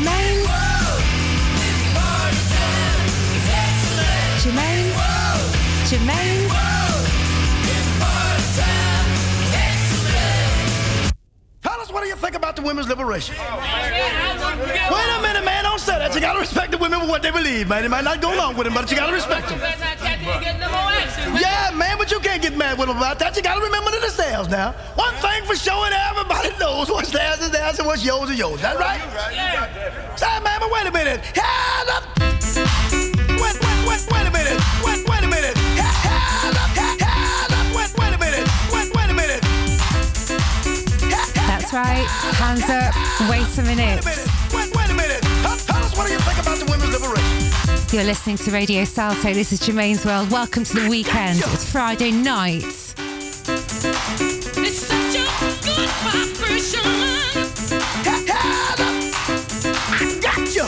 Germaine. Germaine. Germaine. Fellas, what do you think about the women's liberation? Oh, Wait a minute, man. Don't say that. You gotta respect the women for what they believe, man. It might not go along with them, but you gotta respect them. Yeah, man, but you can't get mad with them about that. You gotta remember that it's theirs now. One thing for sure, and everybody knows what's theirs is theirs and what's yours is yours. That's right? right? Yeah. Say, man, but wait a minute. Hand up. Wait, wait, wait, wait a minute. Wait, wait a minute. Hand up. Hand up. Wait, wait a minute. Wait, wait a minute. That's right. Hands up. Wait a minute. Wait, wait a minute. Tell, tell us what do you think about the women's liberation? You're listening to Radio Salto. This is Germaine's World. Welcome to the weekend. It's Friday night. It's such a good vibration. I got you.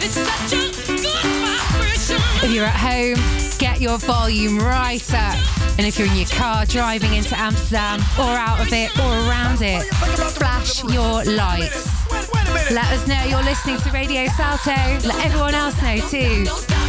It's such a good vibration. If you're at home, get your volume right up. And if you're in your car driving into Amsterdam or out of it or around it, flash your lights. Let us know you're listening to Radio Salto. Let everyone else know too.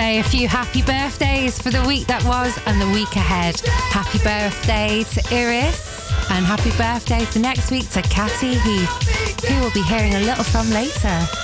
Say a few happy birthdays for the week that was and the week ahead. Happy birthday to Iris and happy birthday for next week to Catty Heath, who we'll be hearing a little from later.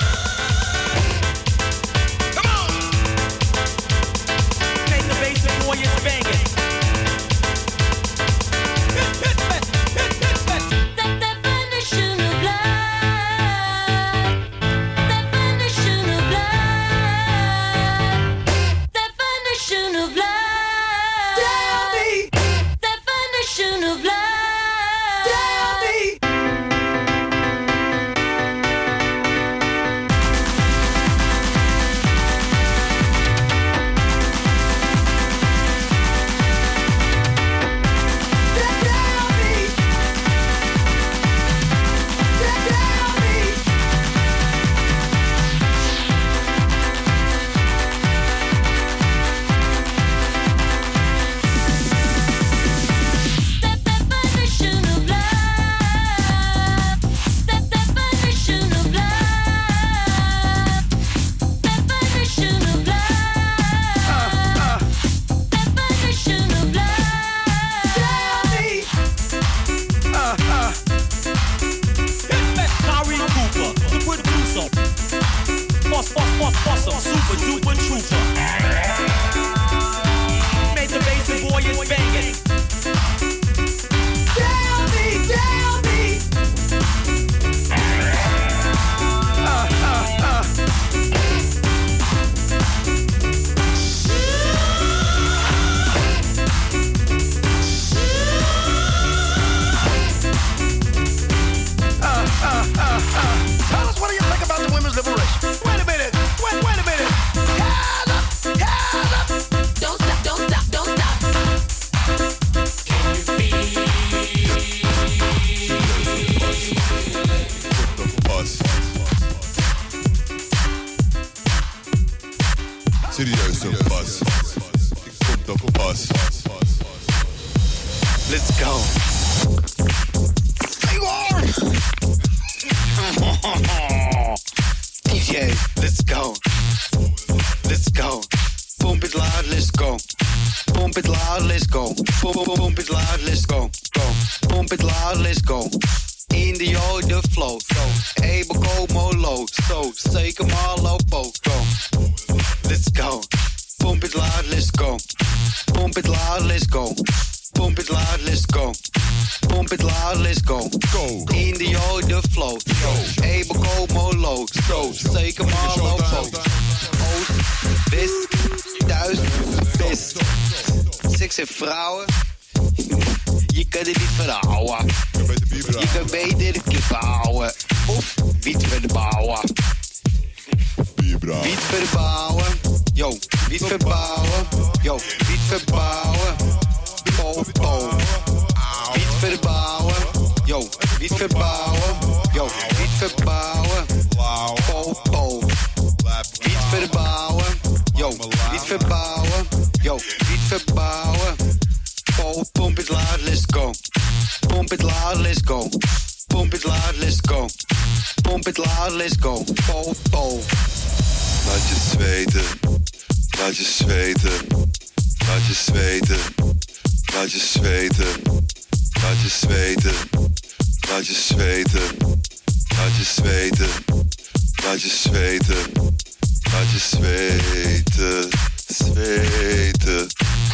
Zweten. Zweten.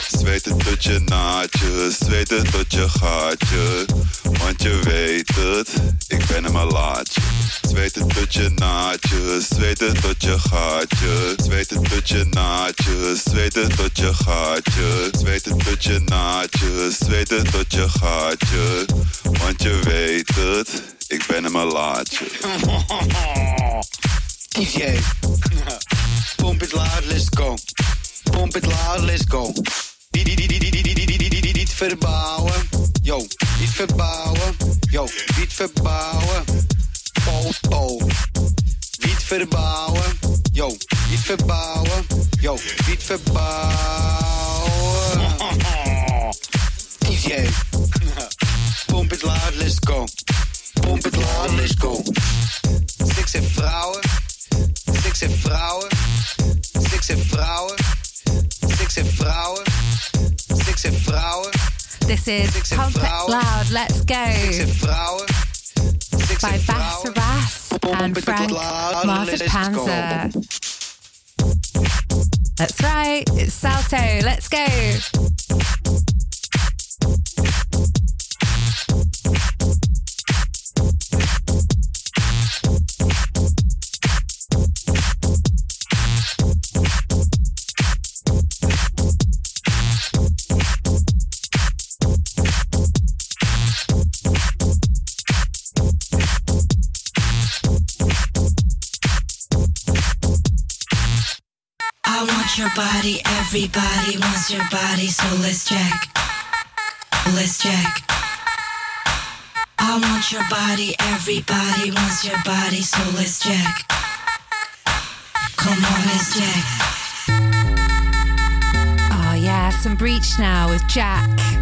Zweten tot je naadje. Zweten tot je gaatje. Want je weet het. Ik ben een malaatje. Zweten tot je naadje. Zweten tot je gaatje. Zweten tot je naadje. Zweten tot je gaatje. Zweten tot je naadje. Zweten tot je gaatje. Want je weet het. Ik ben een malaatje. Yeah. Pump it loud, let's go. Pump it loud, let's go. Niet verbouwen. Yo, niet verbouwen. Yo, niet verbouwen. Oh oh. Niet verbouwen. Yo, niet verbouwen. Yo, niet verbouwen. Sexy vrouwen, sexy vrouwen, sexy vrouwen, sexy vrouwen. This is Compact vrouwen, Loud, let's go. Sexy vrouwen, sexy By Bass Rabass and Frank Marford That's right, it's Salto, let's go. Your body, everybody wants your body, so let's check. Let's check. I want your body, everybody wants your body, so let's check. Come on, let's check. Oh, yeah, some breach now with Jack.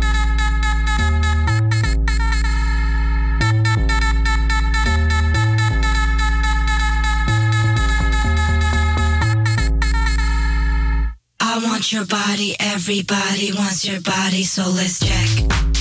I want your body, everybody wants your body, so let's check.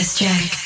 Bliss Jack.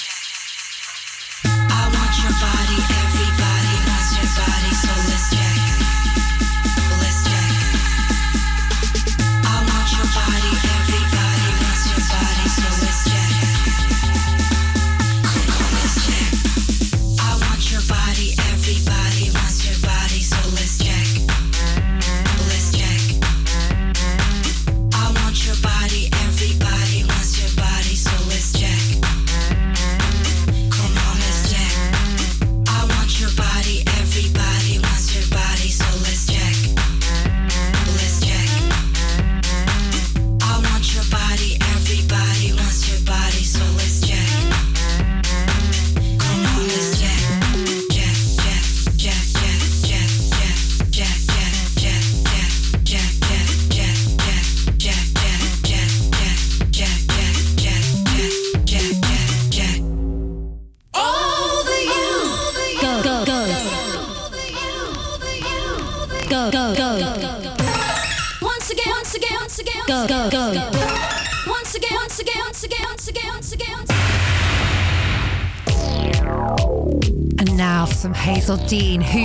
Dean, who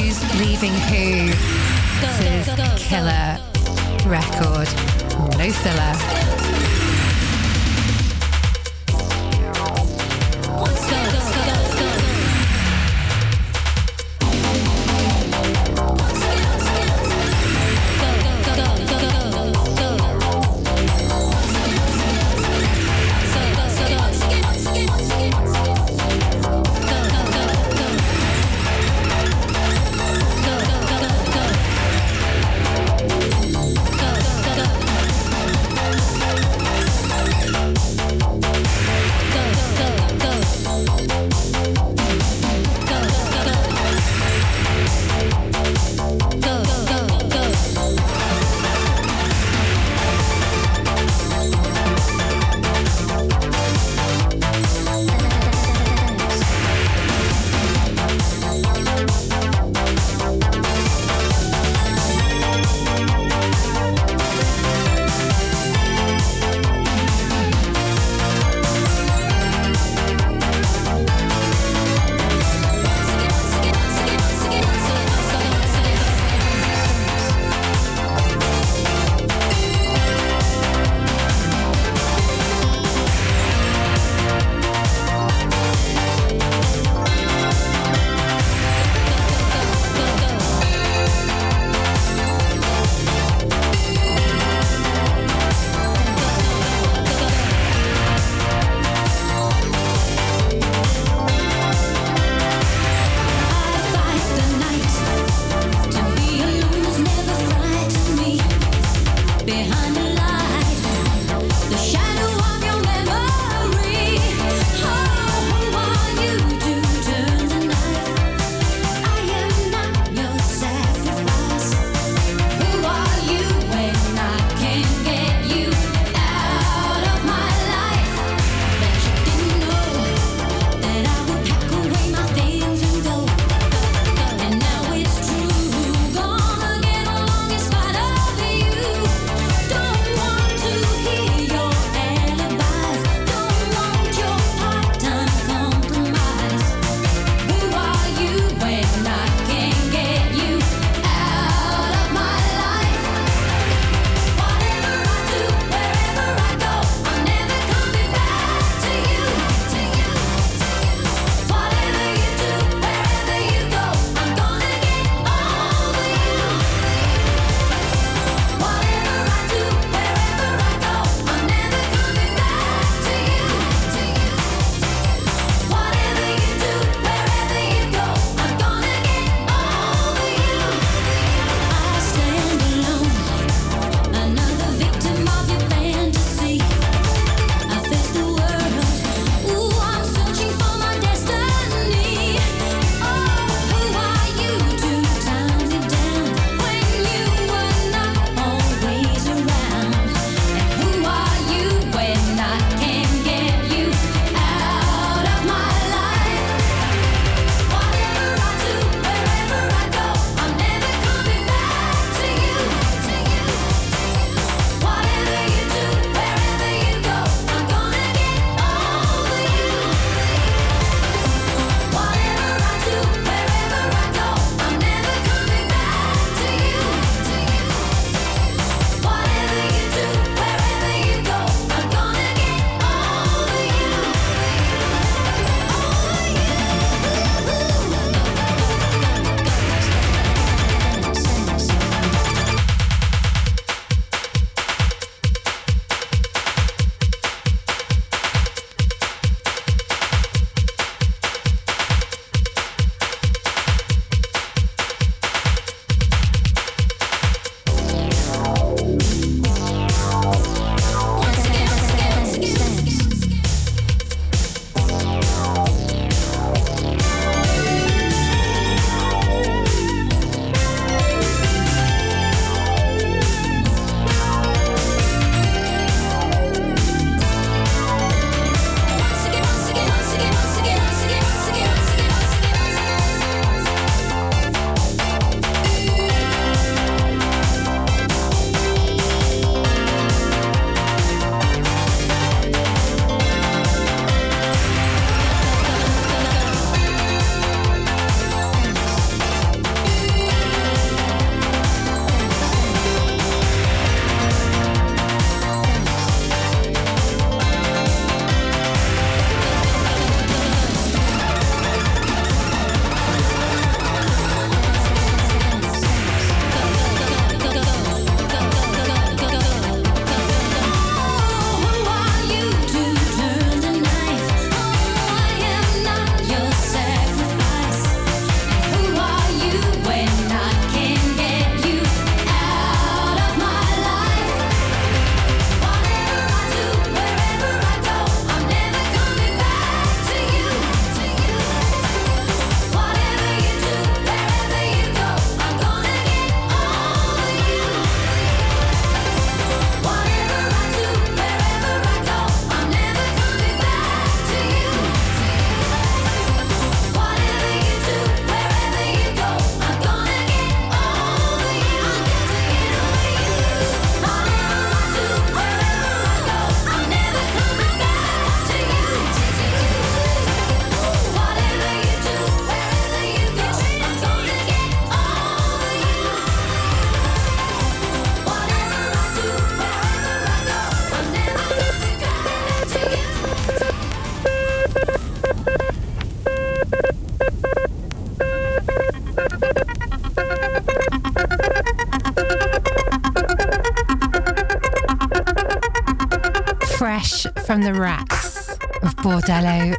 the racks of Bordello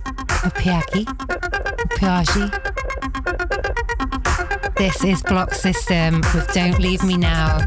of Piaggi, Piaggi. This is Block System with Don't Leave Me Now.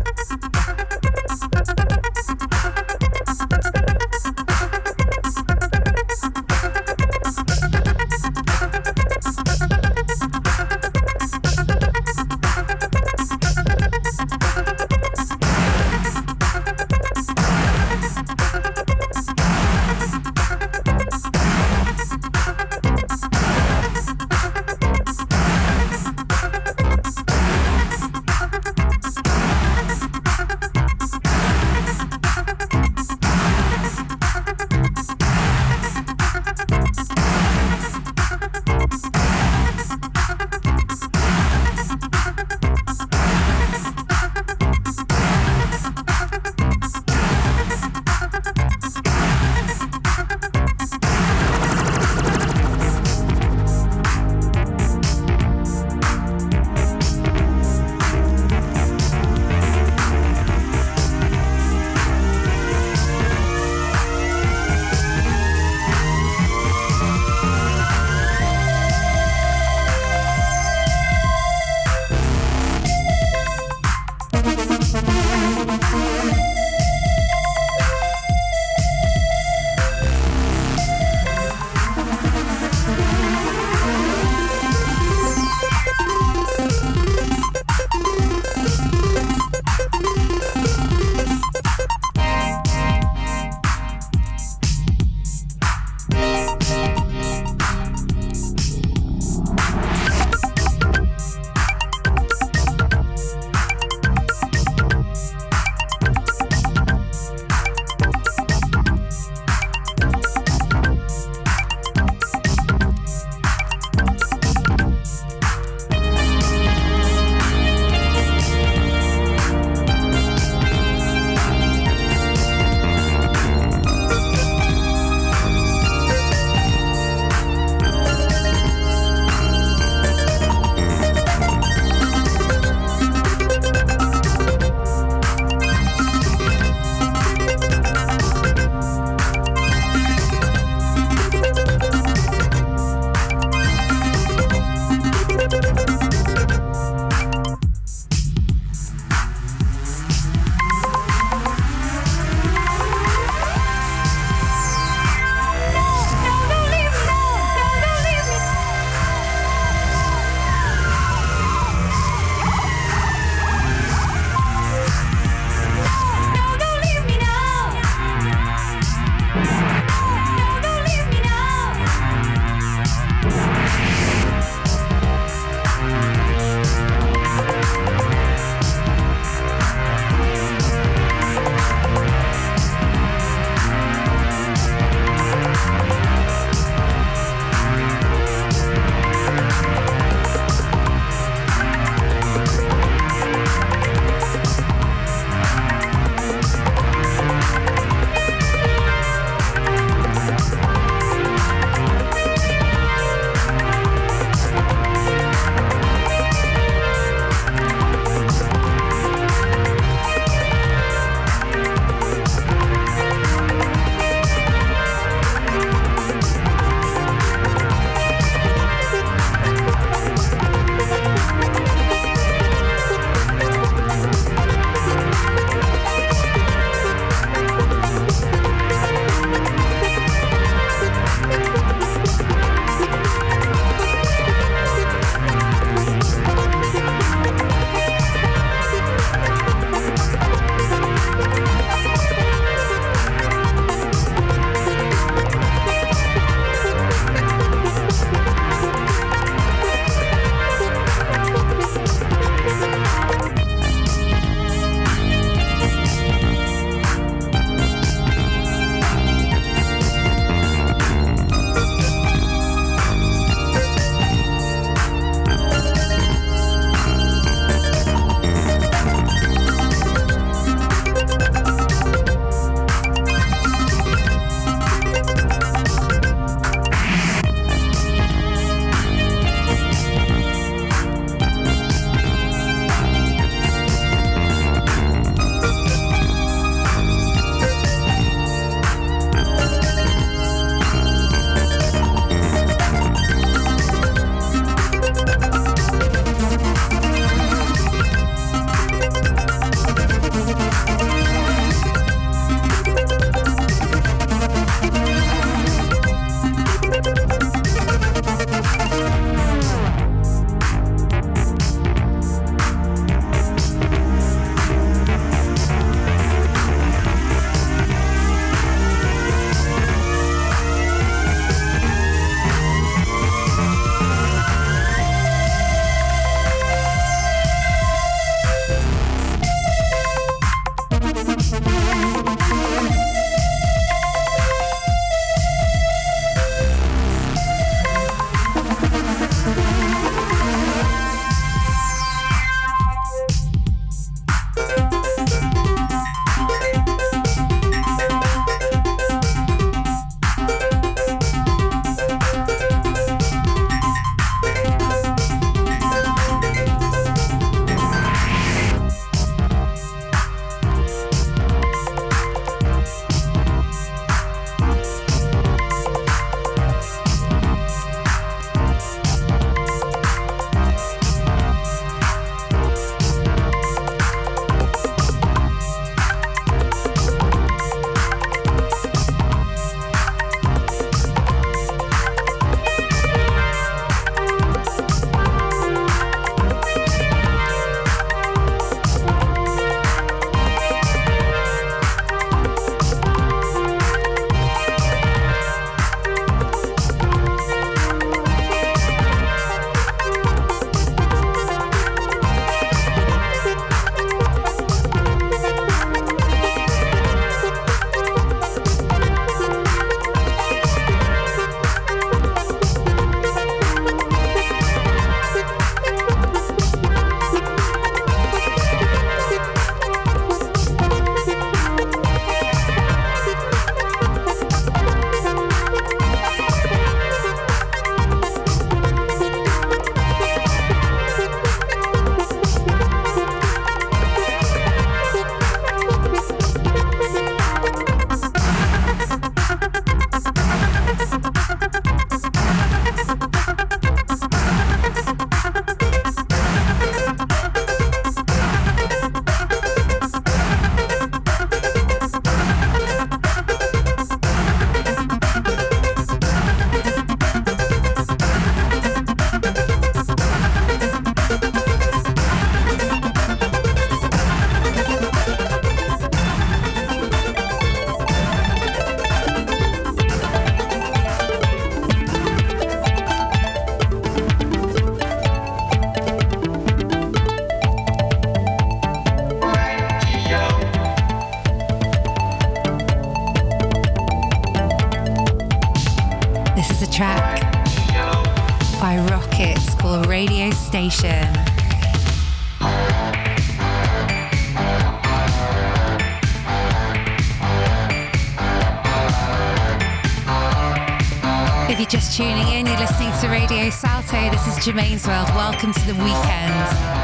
If you're just tuning in, you're listening to Radio Salto. This is Germaine's World. Welcome to the weekend.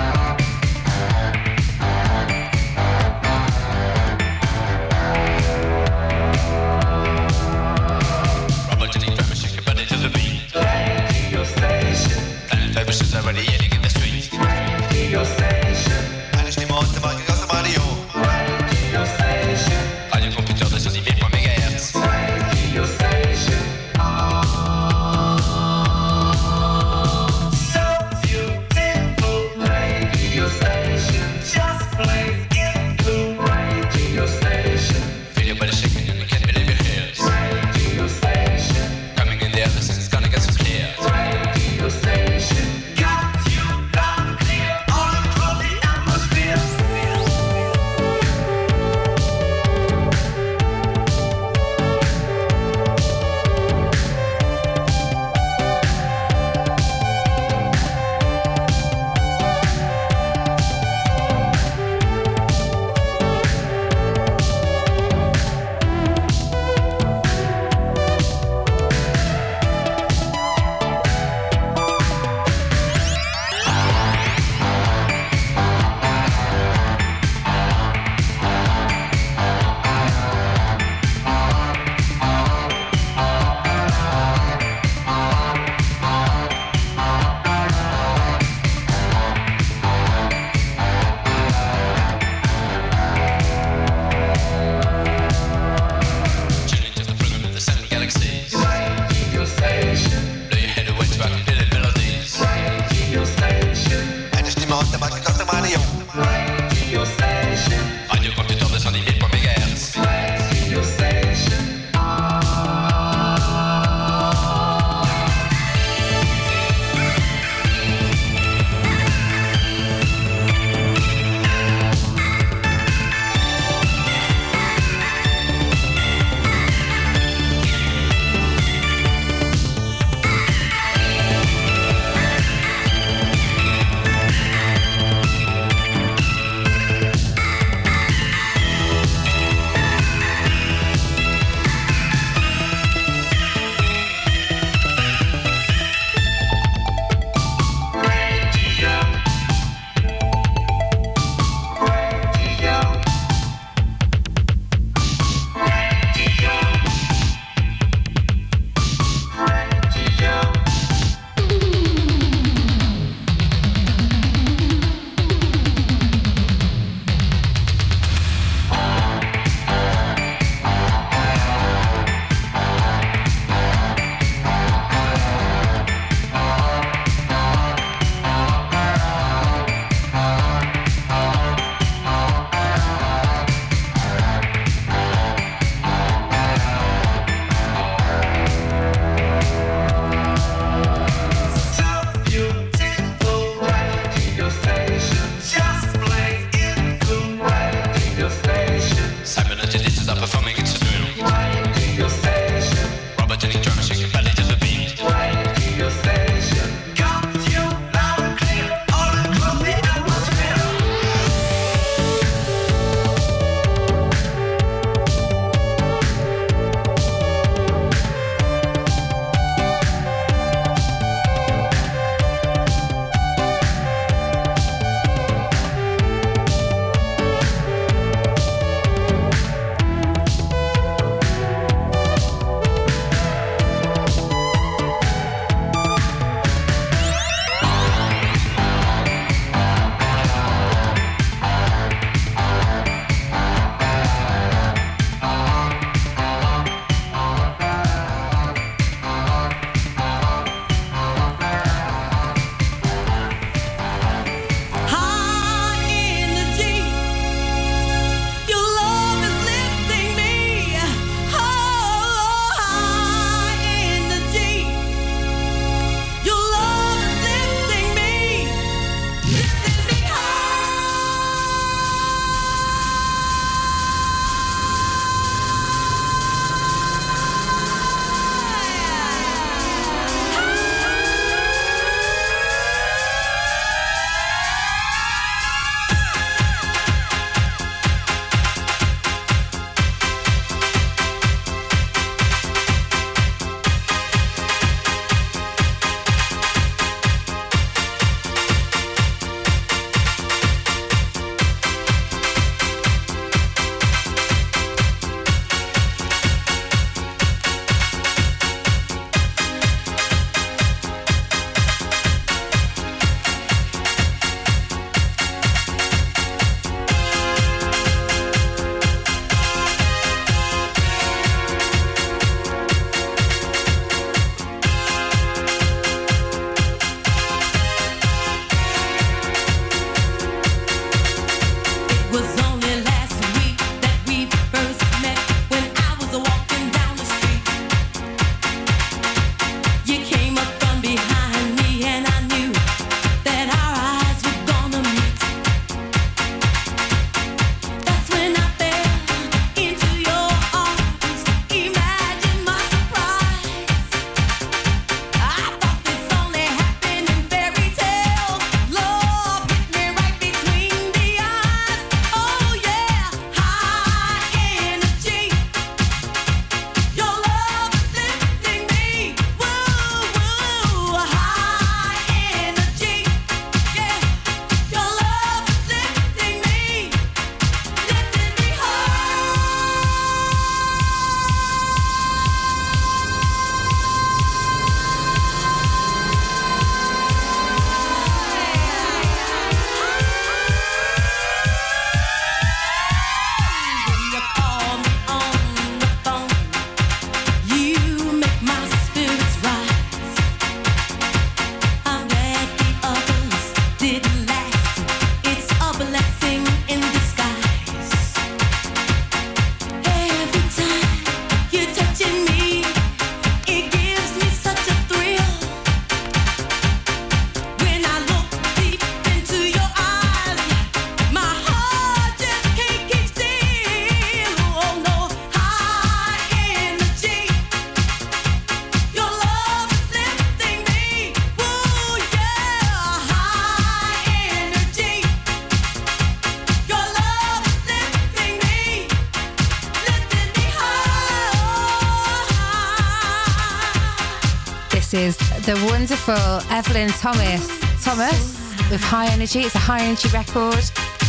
Wonderful Evelyn Thomas. Thomas with High Energy. It's a high energy record.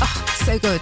Oh, so good.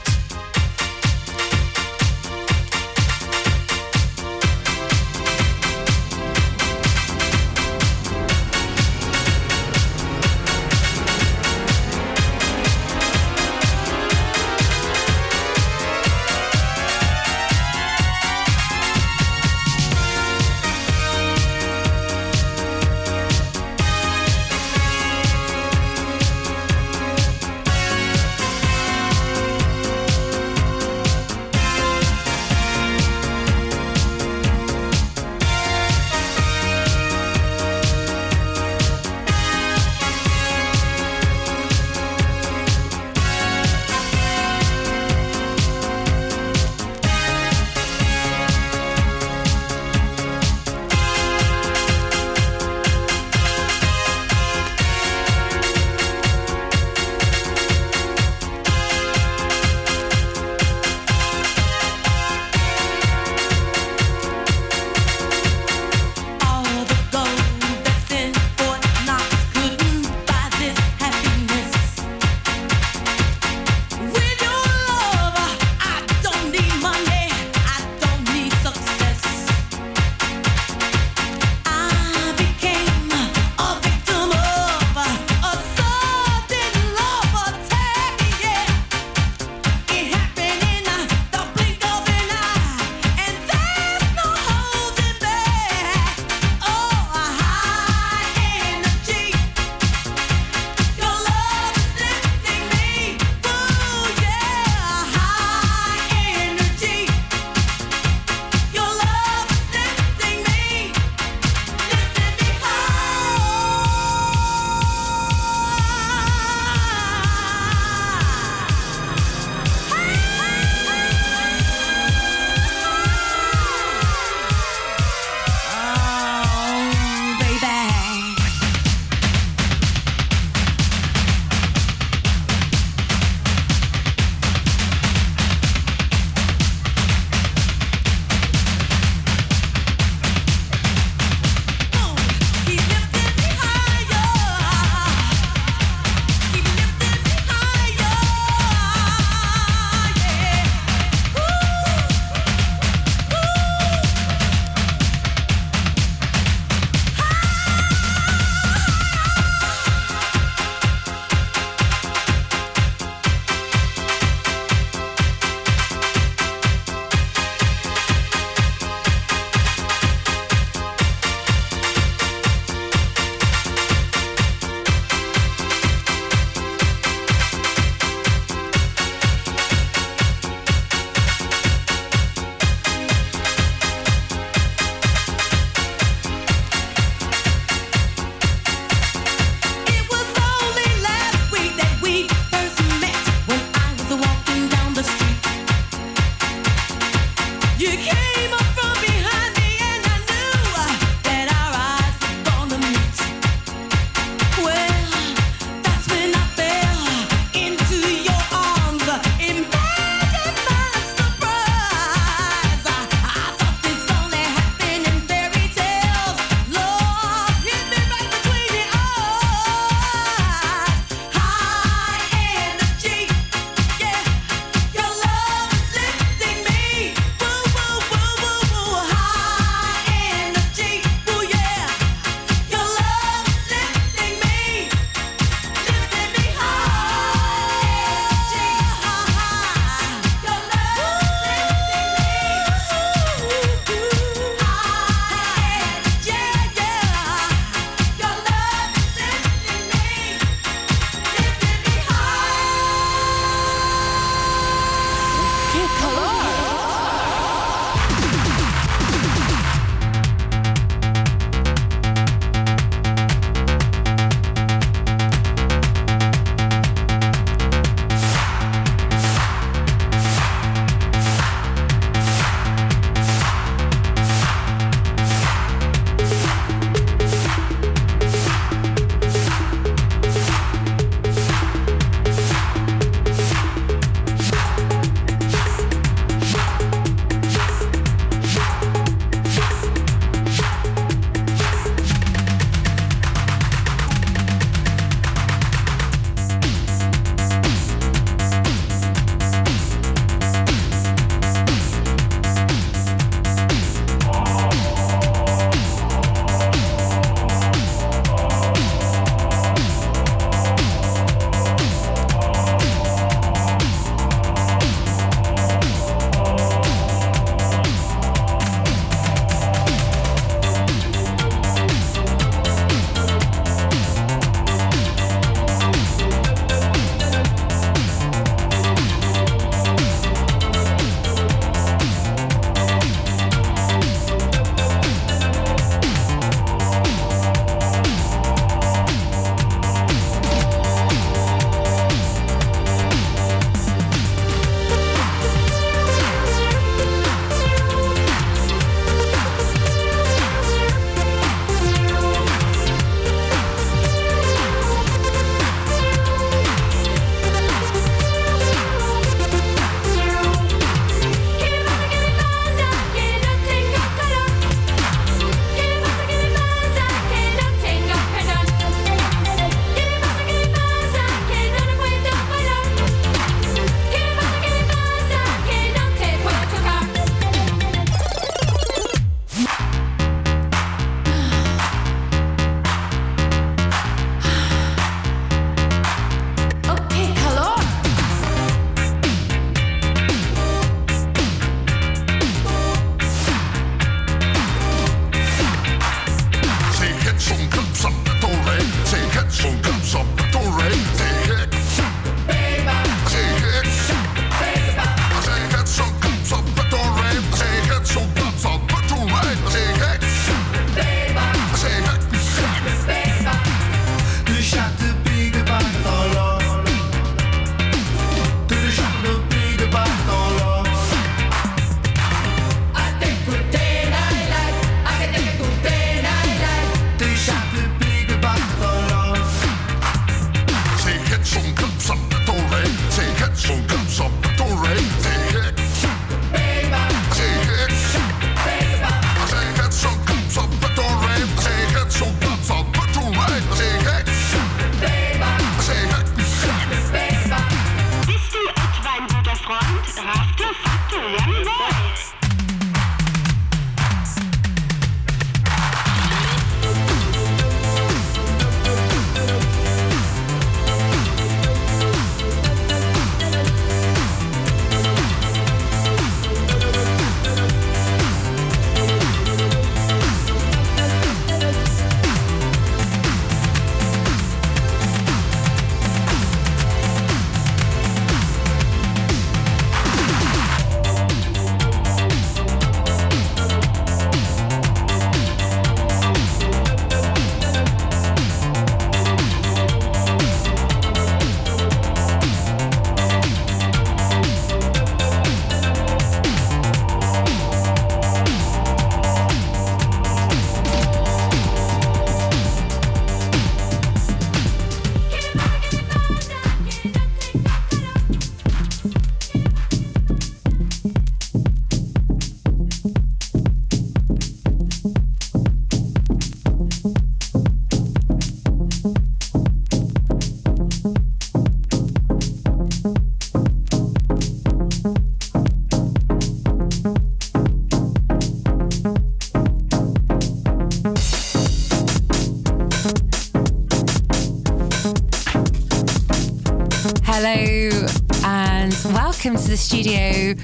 Welcome to the studio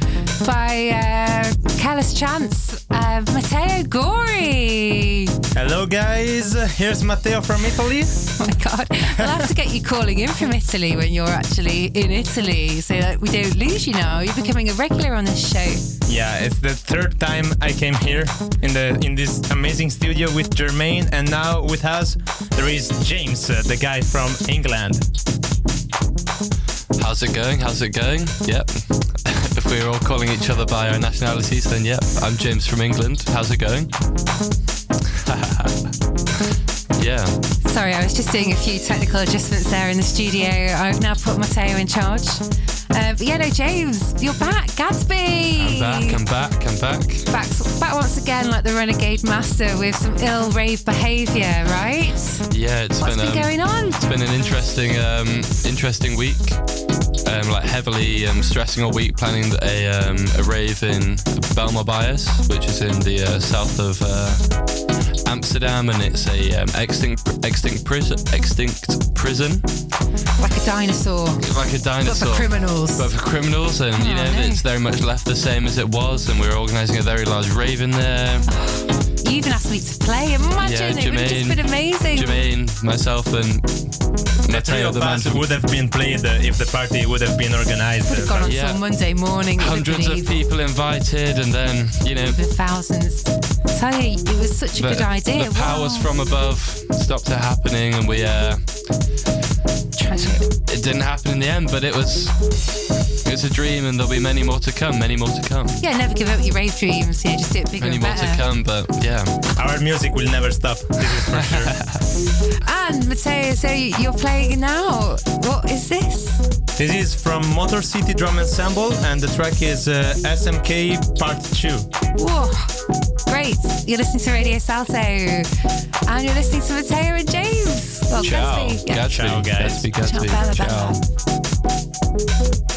by uh, Careless Chance, uh, Matteo Gori. Hello, guys. Here's Matteo from Italy. Oh my God. We'll have to get you calling in from Italy when you're actually in Italy so that we don't lose you now. You're becoming a regular on this show. Yeah, it's the third time I came here in the in this amazing studio with Germaine, and now with us there is James, uh, the guy from England. How's it going? How's it going? Yep. if we're all calling each other by our nationalities, then yep. I'm James from England. How's it going? yeah. Sorry, I was just doing a few technical adjustments there in the studio. I've now put Matteo in charge. Uh, but yeah, no, James, you're back. Gatsby! I'm back. I'm back. I'm back. Back, back once again, like the renegade master with some ill rave behaviour, right? Yeah, it's What's been, been um, going on? It's been an interesting, um, interesting week. Um, like heavily um, stressing all week, planning a, um, a rave in Bijlmerbajes, which is in the uh, south of uh, Amsterdam, and it's a um, extinct, extinct prison, extinct prison, Like a dinosaur. like a dinosaur. But for criminals. But for criminals, and you Oh, know, no. it's very much left the same as it was, and we're organising a very large rave in there. You even asked me to play. Imagine, yeah, it would have just been amazing. Germaine, myself, and The Matteo, the man would have been played uh, if the party would have been organized. Would have gone on Yeah. till Monday morning. hundreds of evil. people invited, and then you know The thousands. Tell you, it was such a the, good idea. the powers Wow. from above stopped it happening, and we uh, Tragic. it didn't happen in the end. But it was it was a dream, and there'll be many more to come. Many more to come. Yeah, never give up your rave dreams. Yeah, just do it bigger Many and more better. to come. But yeah, Our music will never stop. This is for sure. And Matteo, so you're playing now. What is this? This is from Motor City Drum Ensemble, and the track is uh, SMK Part Two. Whoa, great. You're listening to Radio Salto. And you're listening to Matteo and James. Well, ciao, Gatsby. Yeah. Gatsby, Ciao, guys. Gatsby, Ciao, Gatsby, bella, ciao. bella.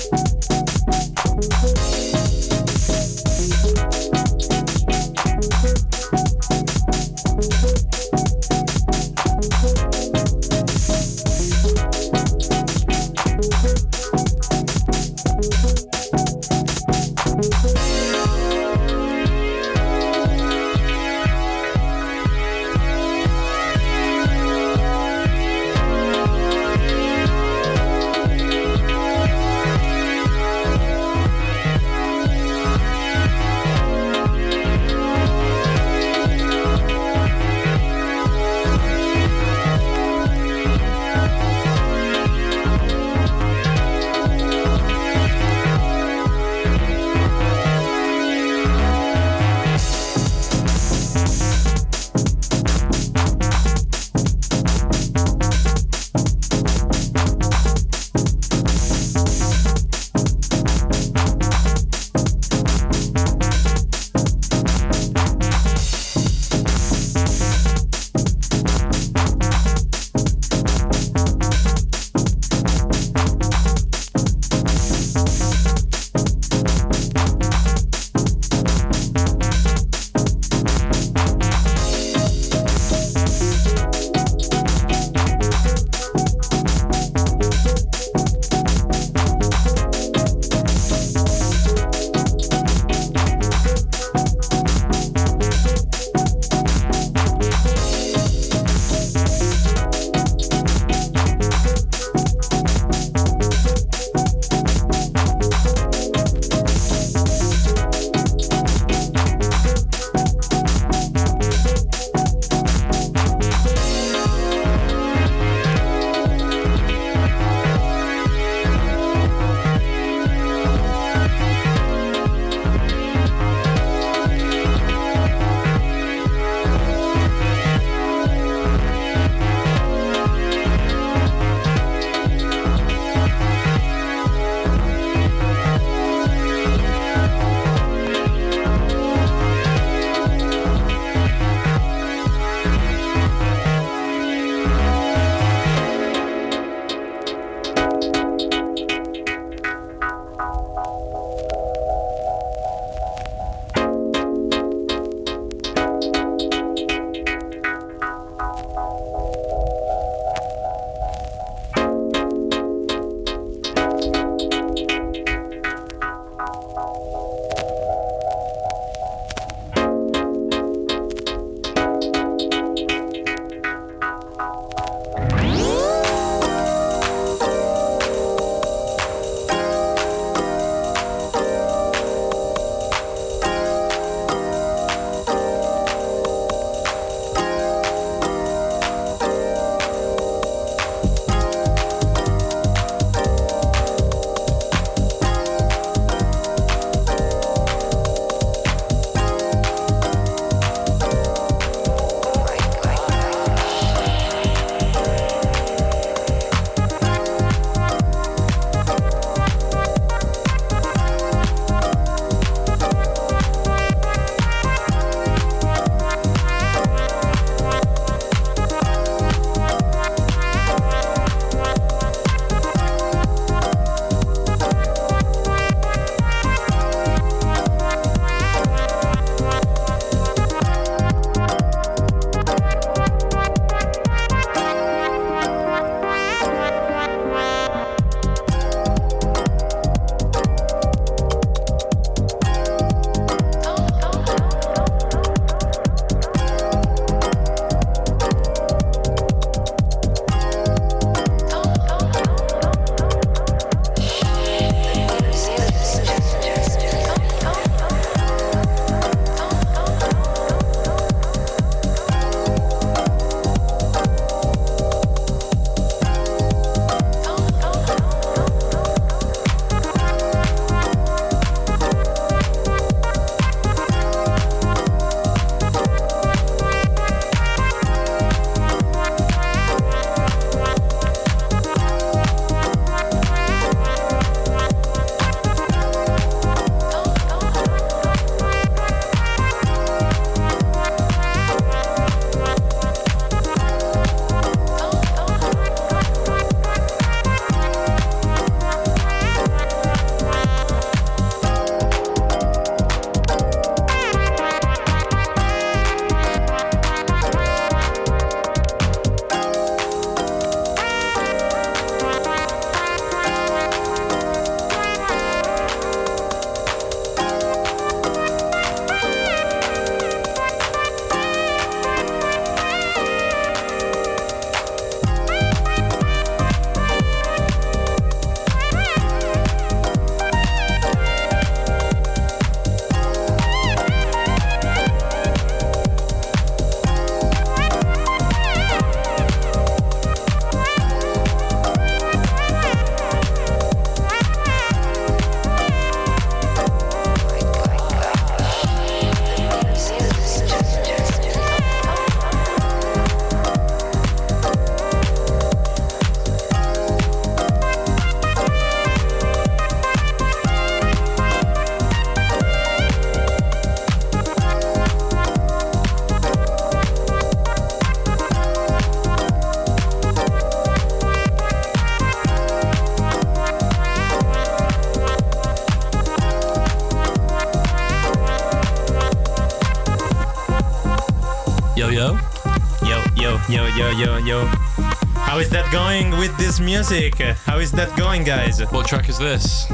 This music? How is that going, guys? What track is this?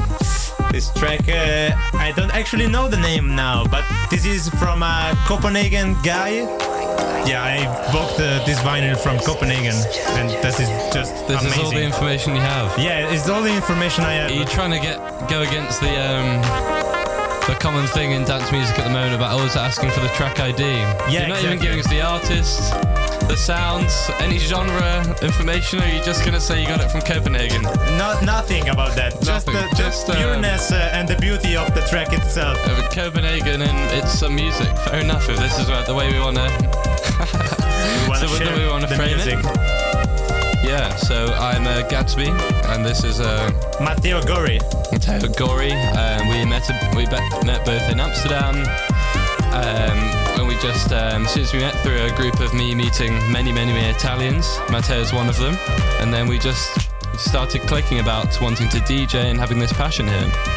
This track, uh, I don't actually know the name now, but this is from a Copenhagen guy. Yeah, I bought uh, this vinyl from Copenhagen, and this is just This amazing. is all the information you have. yeah, it's all the information I have. Are you trying to get go against the um, the common thing in dance music at the moment about always asking for the track ID? Yeah, You're not even giving us the artist, the sounds, any genre information, or are you just gonna say you got it from Copenhagen? Not nothing about that. Just the, just, just um, pureness uh, and the beauty of the track itself. Uh, Copenhagen and it's some music. Fair enough. If this is uh, the way we wanna, We wanna so whether we wanna the frame music. it. Yeah. So I'm uh, Gatsby, and this is uh, Matteo Gori. Matteo Gori. Um, we met we be- met both in Amsterdam. Um, when we just um, since we met through a group of me meeting many many many Italians. Matteo is one of them, and then we just started clicking about wanting to DJ and having this passion here.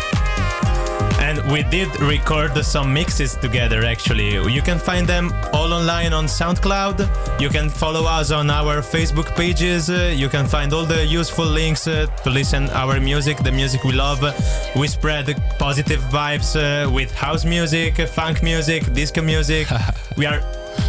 And we did record some mixes together actually. You can find them all online on SoundCloud. You can follow us on our Facebook pages. Uh, you can find all the useful links uh, to listen our music, the music we love. We spread positive vibes uh, with house music, funk music, disco music. we are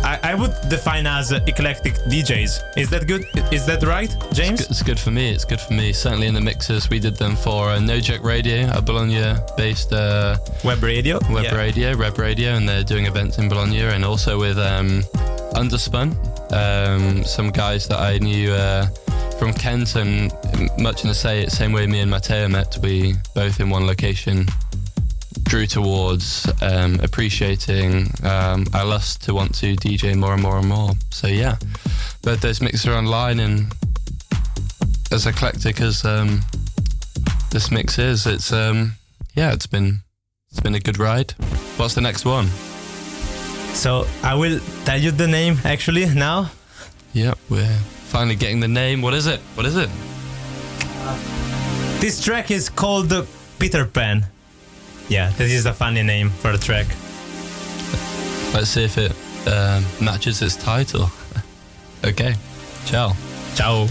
I, I would define us uh, eclectic DJs. Is that good? Is that right, James? It's good for me. It's good for me. Certainly in the mixes, we did them for uh, No Joke Radio, a Bologna-based uh, web radio, web Yeah. radio, web radio, and they're doing events in Bologna, and also with um, Underspun, um, some guys that I knew uh, from Kent, and much in the say, same way me and Matteo met, we both in one location drew towards um, appreciating um, our lust to want to DJ more and more and more. So yeah, both those mixes are online, and as eclectic as um, this mix is, it's um, yeah, it's been it's been a good ride. What's the next one? So I will tell you the name actually now. Yep, we're finally getting the name. What is it? What is it? This track is called uh, Peter Pan. Yeah, this is a funny name for a track. Let's see if it um, matches its title. okay, ciao. Ciao.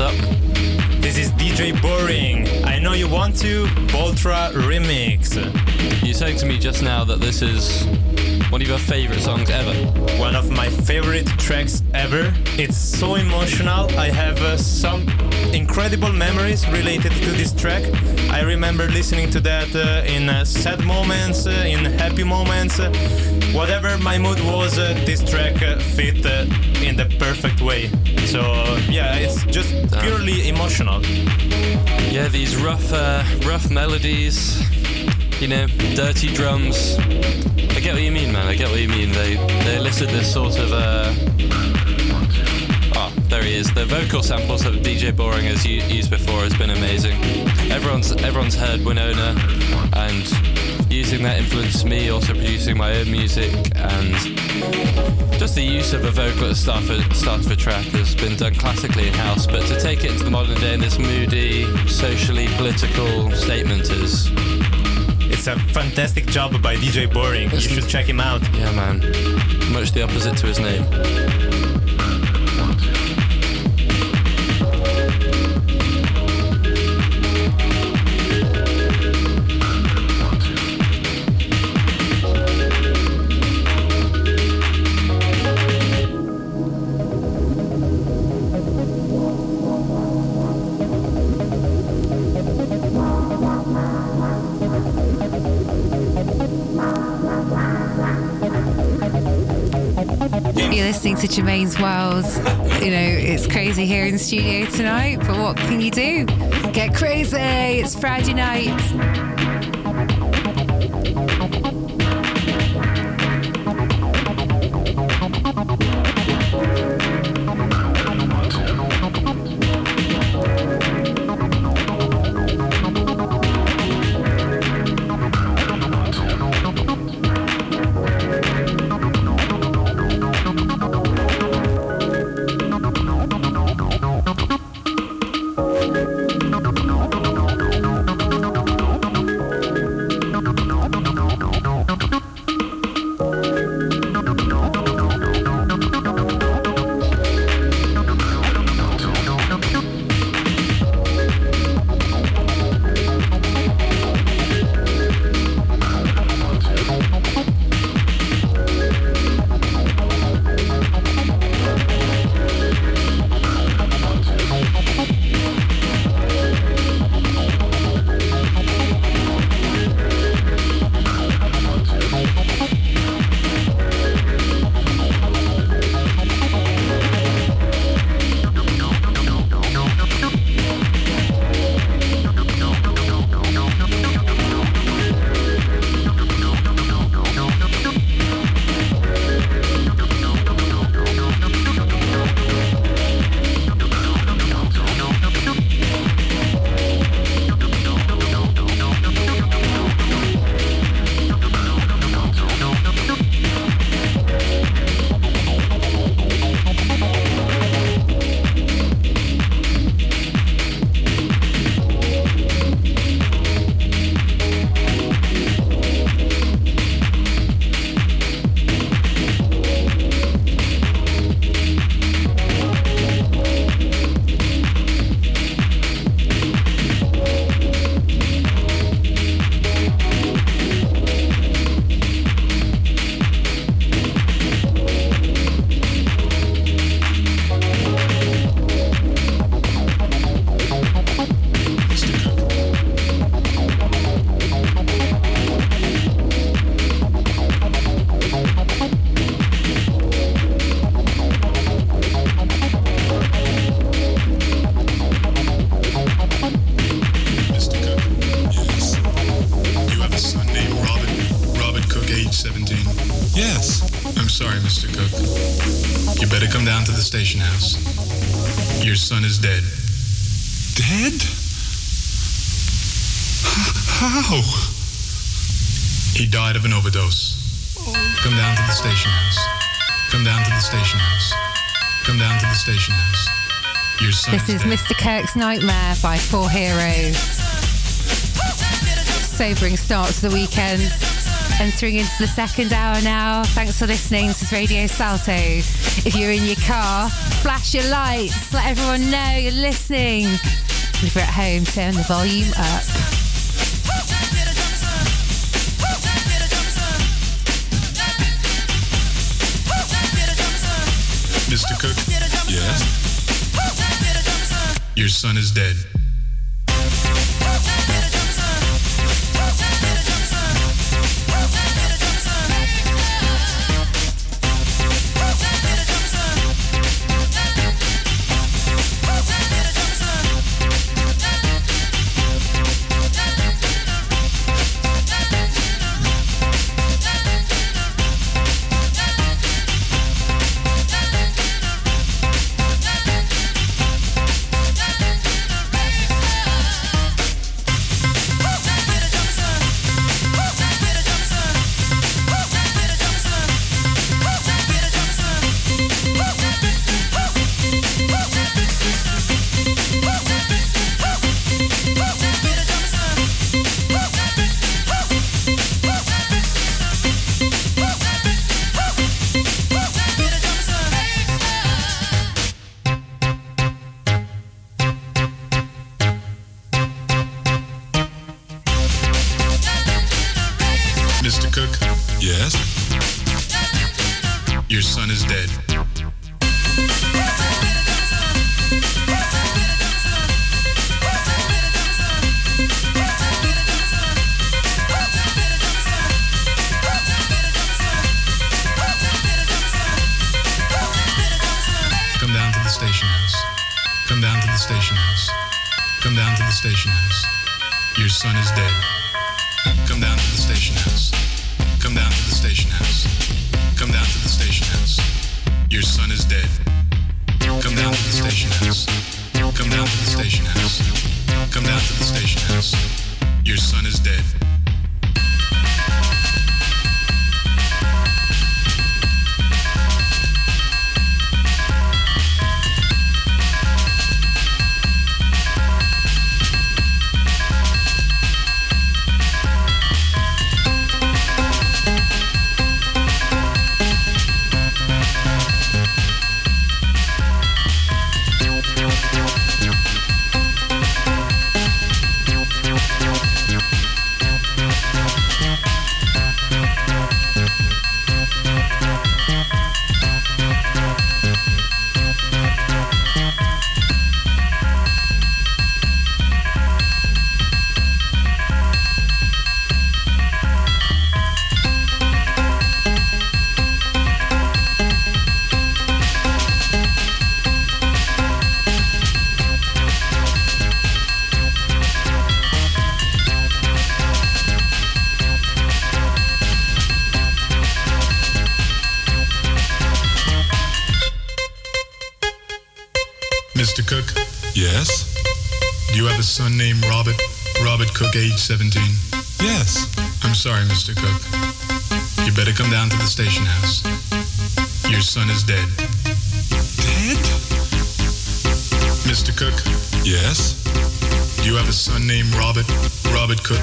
What's up? This is DJ Boring. I know you want to. Boltra remix. You said to me just now that this is one of your favorite songs ever? One of my favorite tracks ever. It's so emotional. I have uh, some incredible memories related to this track. I remember listening to that uh, in uh, sad moments, uh, in happy moments. uh, whatever my mood was, uh, this track uh, fit uh, in the perfect way. So yeah, it's just purely emotional. Yeah, these rough, uh, rough melodies. You know, dirty drums. I get what you mean, man. I get what you mean. They they elicit this sort of. Is. The vocal samples that DJ Boring has used before has been amazing. Everyone's everyone's heard Winona, and using that influenced me also producing my own music and just the use of a vocal at the start of, start of a track has been done classically in house, but to take it into the modern day in this moody, socially political statement is It's a fantastic job by DJ Boring. You should check him out. Yeah, man. Much the opposite to his name. To Germaine's World. You know, it's crazy here in the studio tonight, but what can you do? Get crazy! It's Friday night. Is Mr. Kirk's Nightmare by Four Heroes. Sobering start to the weekend. Entering into the second hour now. Thanks for listening. This is Radio Salto. If you're in your car, flash your lights. Let everyone know you're listening. If you're at home, turn the volume up. Mr. Cook? Yes? Your son is dead.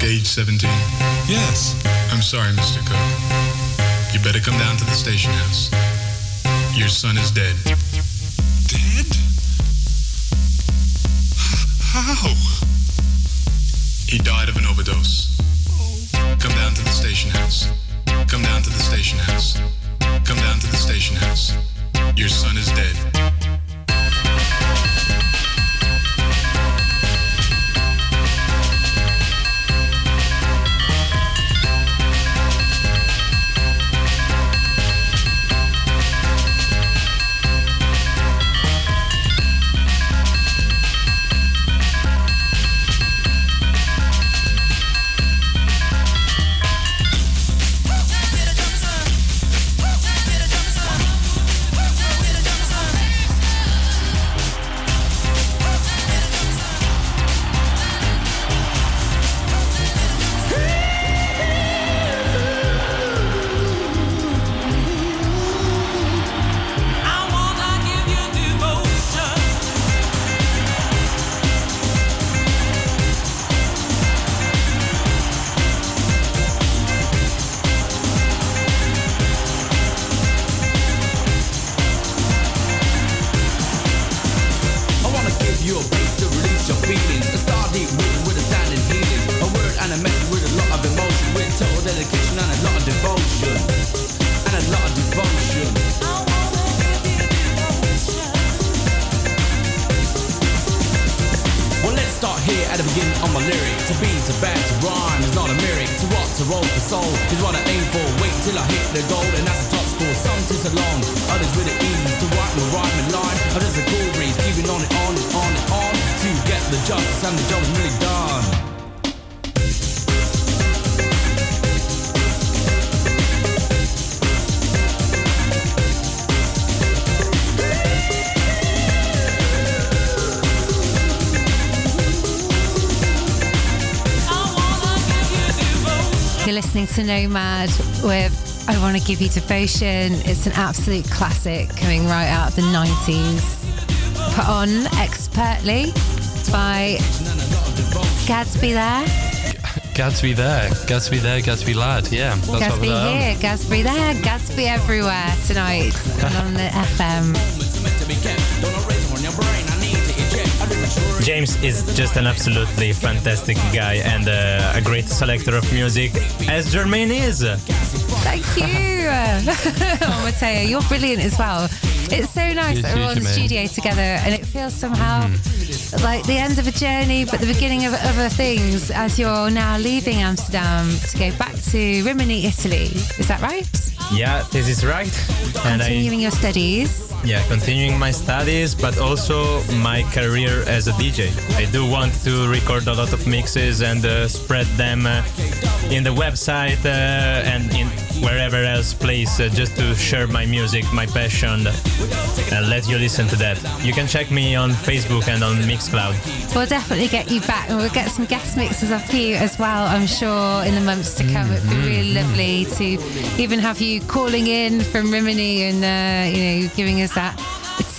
Age 17? Yes. I'm sorry, Mr. Cook. You better come down to the station house. Your son is dead. Dead? How? He died of an overdose. Oh. Come down to the station house. Come down to the station house. Come down to the station house. Your son is dead. To Nomad with I Want to Give You Devotion. It's an absolute classic coming right out of the 90s. Put on expertly by Gadsby there. Gatsby there, Gatsby there, Gatsby lad. Yeah, that's what Gadsby here, Gadsby there, Gadsby everywhere tonight and on the FM. James is just an absolutely fantastic guy and uh, a great selector of music, as Germaine is. Thank you. oh, Matteo, you're brilliant as well. It's so nice that we're too, all in the studio together and it feels somehow Mm-hmm. like the end of a journey, but the beginning of other things as you're now leaving Amsterdam to go back to Rimini, Italy. Is that right? Yeah, this is right. And I Continuing your studies. Yeah, continuing my studies, but also my career as a DJ. I do want to record a lot of mixes and uh, spread them uh, in the website uh, and in wherever else place, uh, just to share my music, my passion, and let you listen to that. You can check me on Facebook and on Mixcloud. We'll definitely get you back and we'll get some guest mixes off you as well, I'm sure, in the months to come. It'd be really lovely to even have you calling in from Rimini and, uh, you know, giving us that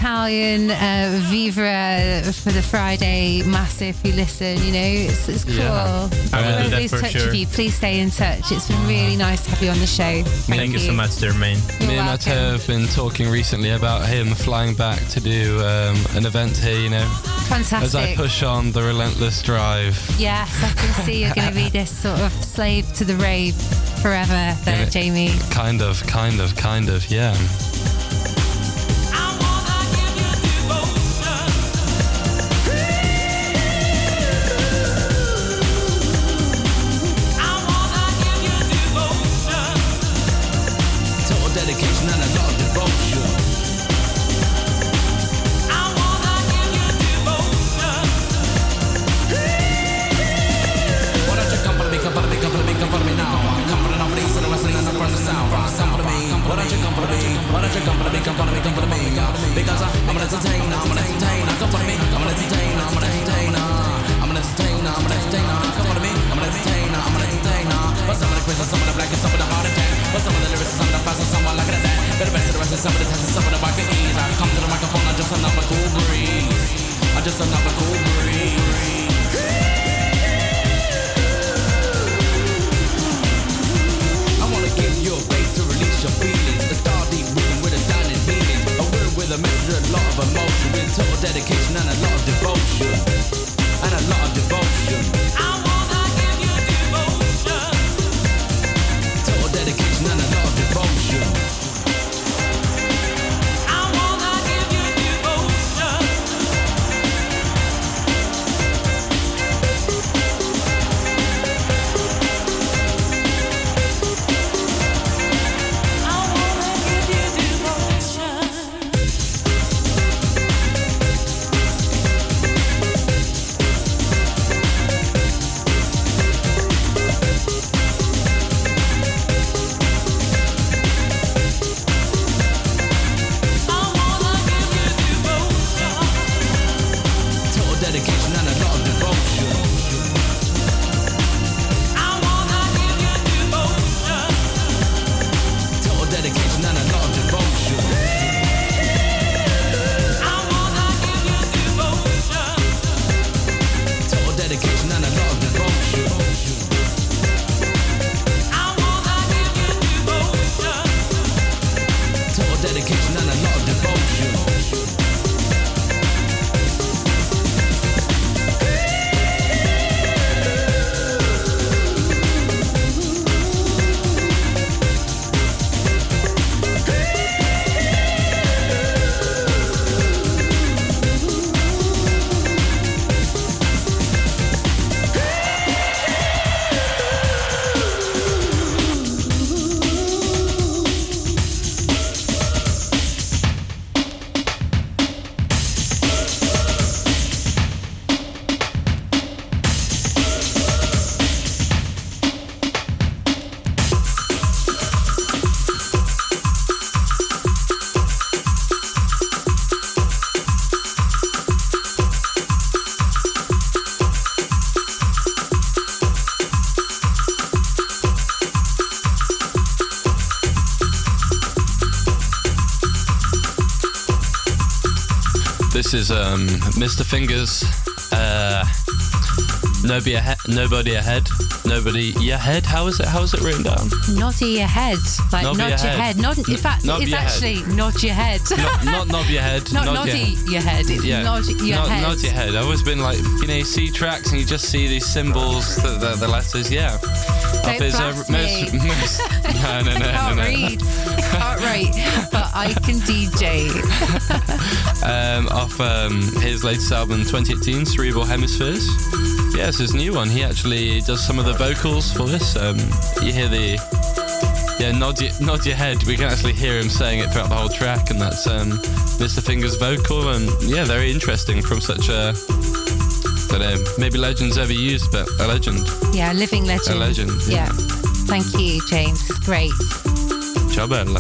Italian uh, Vivra for the Friday massive if you listen, you know, it's, it's cool. Yeah. I will do that lose for touch sure. with you. Please stay in touch. It's been really nice to have you on the show. Thank, Thank, you. so much, Germaine. Me and Matteo have been talking recently about him flying back to do um, an event here, you know. Fantastic. As I push on the relentless drive. Yes, I can see you're going to be this sort of slave to the rave forever there, Yeah. Jamie. Kind of, kind of, kind of, yeah. This is um, Mr. Fingers. Uh, nobody ahead. Nobody ahead. Nobody ahead. How is it? How is it written down? Nod your head. Like Nod nod, your your head. head. Nod, in fact, Nod it's your head. actually nod your head. Not, not knob your head. Not nod noddy your, your head. It's nod your nod, head. nod your head. I've always been like, you know, you see tracks and you just see these symbols, the, the, the letters. Yeah. Don't uh, most, most, no, no, no, I no, can't no. read. I can't write, but I can DJ. um, off um, his latest album 2018 cerebral hemispheres it's his new one he actually does some of the vocals for this um, you hear the yeah nod your, nod your head we can actually hear him saying it throughout the whole track and that's um, mr fingers vocal and yeah very interesting from such a Know um, maybe legends ever used but a legend Yeah, living legend. A legend, Yeah. yeah. Thank you, James. It's great. ciao bella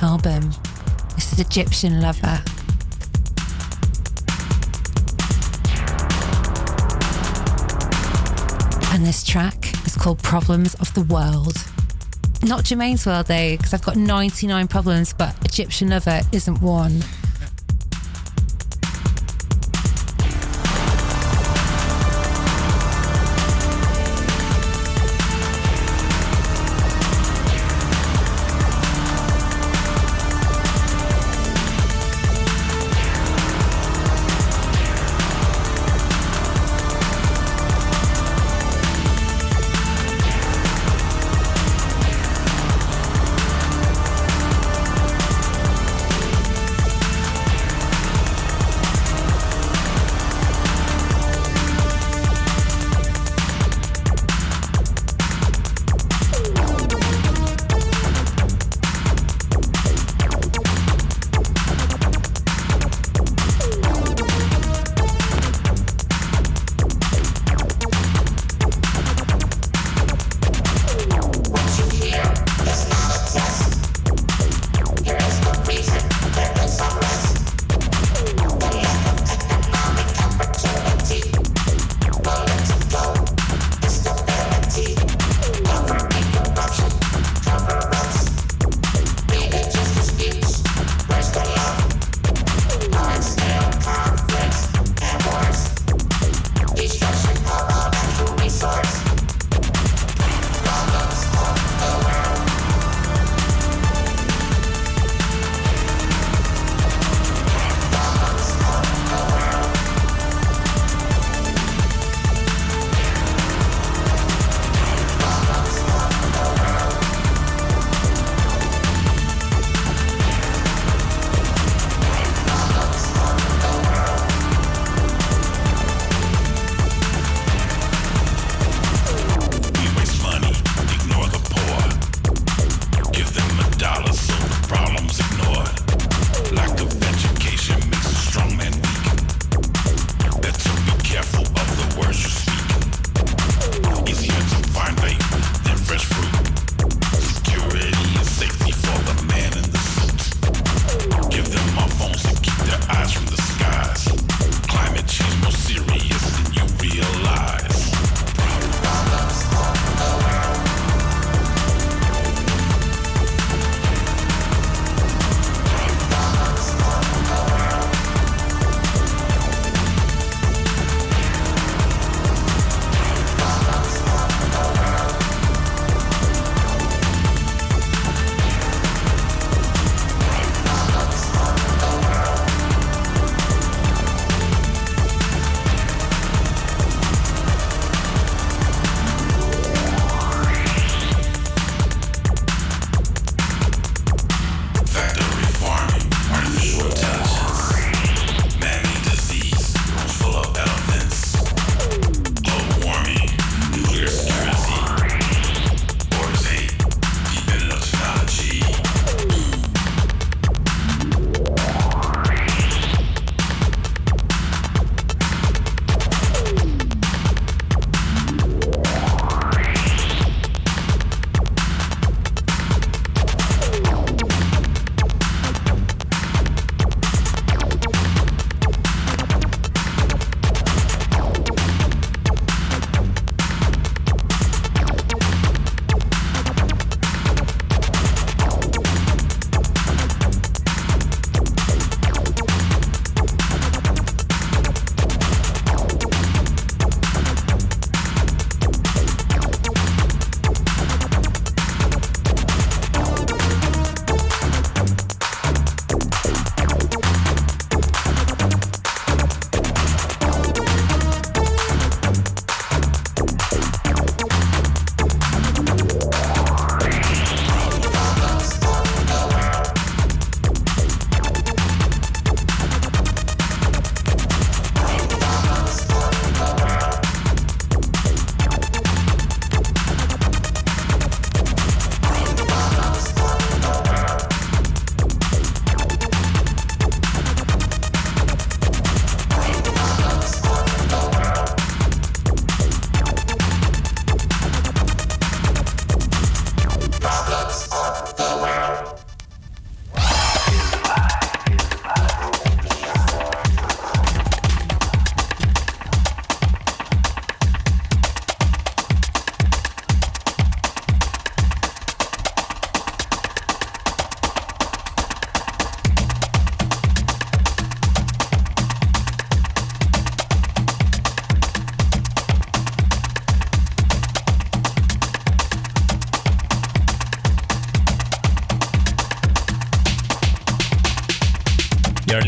1985 album. This is Egyptian Lover. And this track is called Problems of the World. Not Germaine's World, though, because I've got 99 problems, but Egyptian Lover isn't one.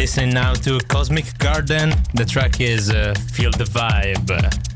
Listening now to Cosmic Garden. The track is uh, Feel the Vibe.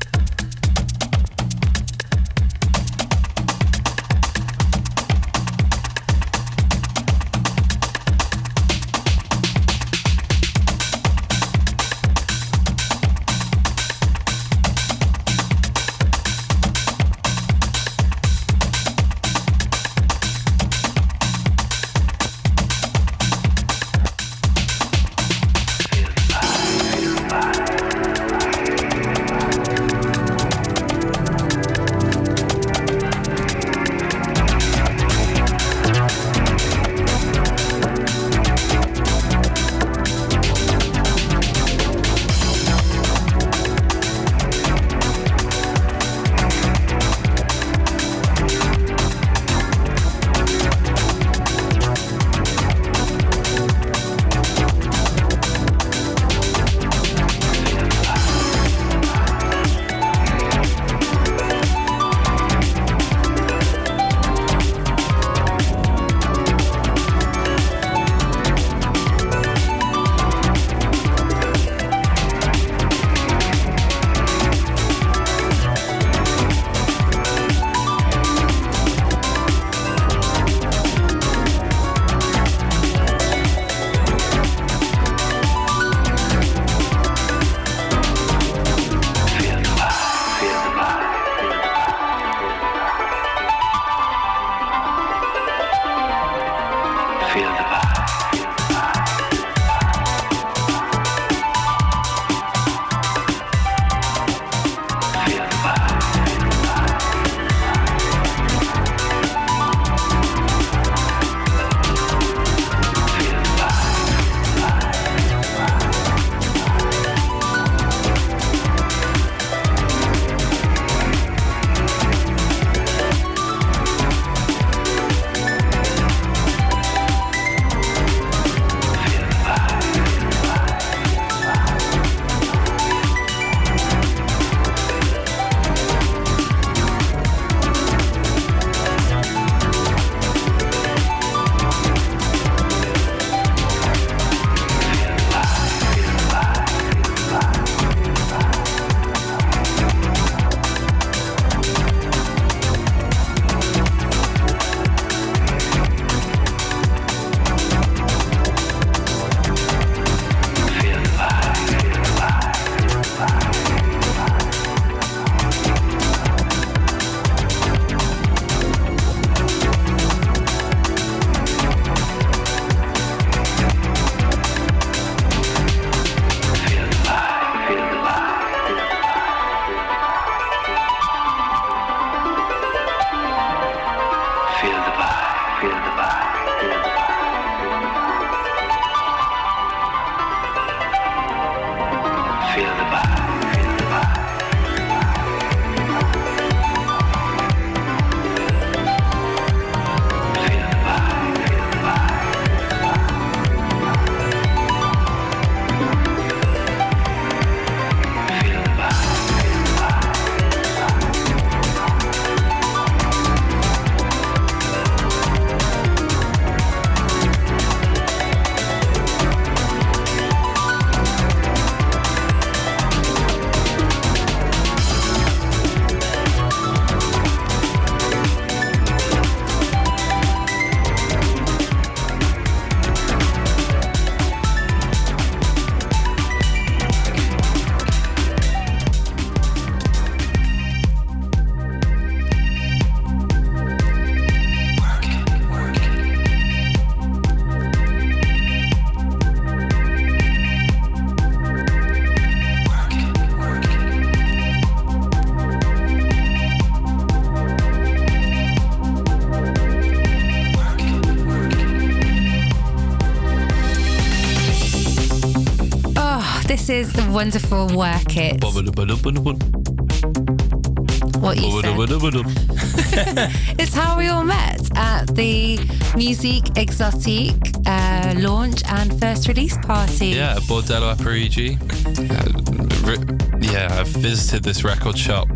Wonderful Work It. What you said. It's how we all met at the Musique Exotique uh, launch and first release party. Yeah, Bordello a Parigi. Uh, yeah, I've visited this record shop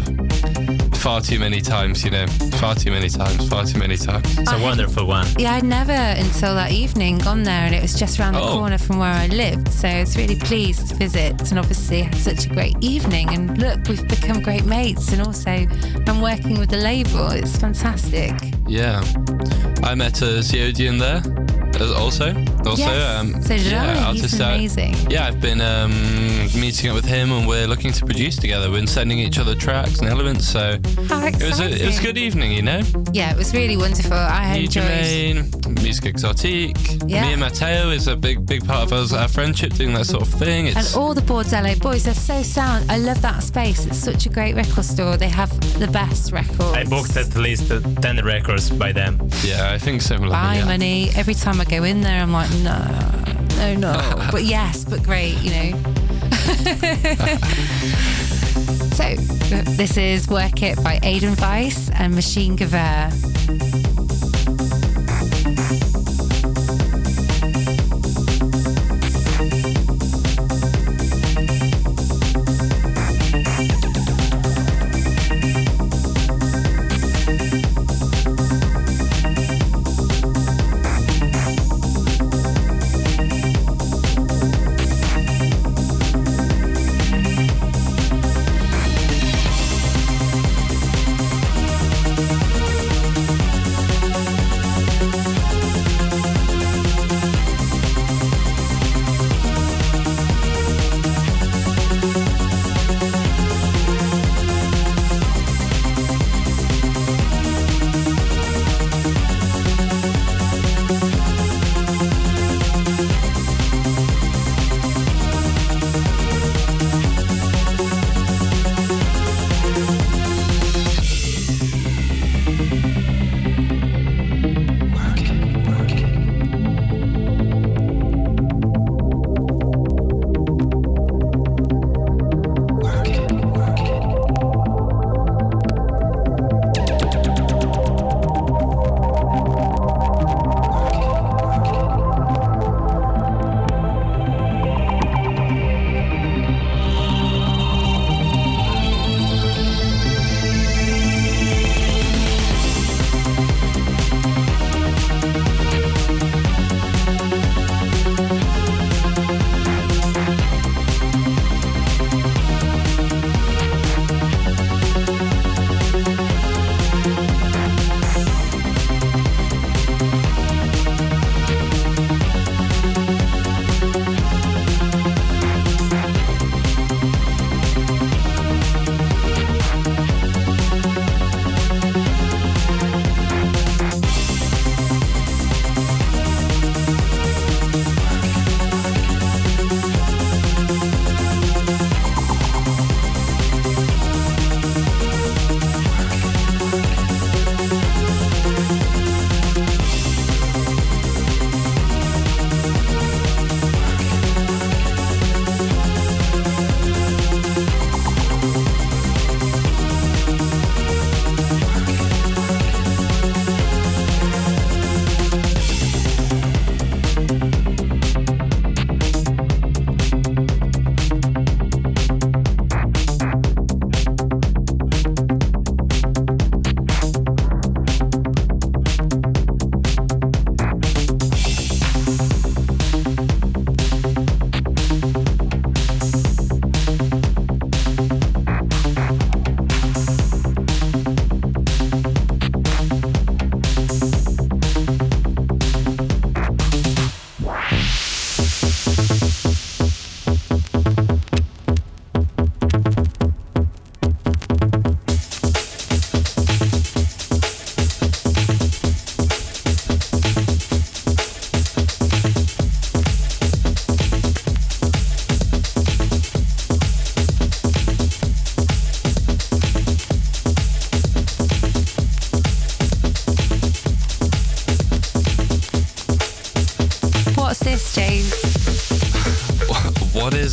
far too many times, you know, far too many times, far too many times. It's a wonderful one. Yeah, I'd never until that evening gone there, and it was just around the Oh. corner from where I lived. So I was really pleased to visit, and obviously had such a great evening. And look, we've become great mates, and also I'm working with the label. It's fantastic. Yeah. I met uh, Zeodian there also. Also, Yes, um, so did yeah, I. He's artist out- amazing. Yeah, I've been um, meeting up with him, and we're looking to produce together. We're sending each other tracks and elements. So How it was a, it was a good evening, you know. Yeah, it was really wonderful. I Me, enjoyed. Germaine, Musique Exotique. Yeah. Me and Matteo is a big, big part of us, our friendship, doing that sort of thing. And It's all the Bordello boys, they're so sound. I love that space. It's such a great record store. They have the best records. I booked at least 10 records by them. Yeah, I think similar. Buy money. Every time I go in there, I'm like, no, no, no. but yes, but great, you know. so, this is Work It by Aidan Weiss and Machine Gewehr.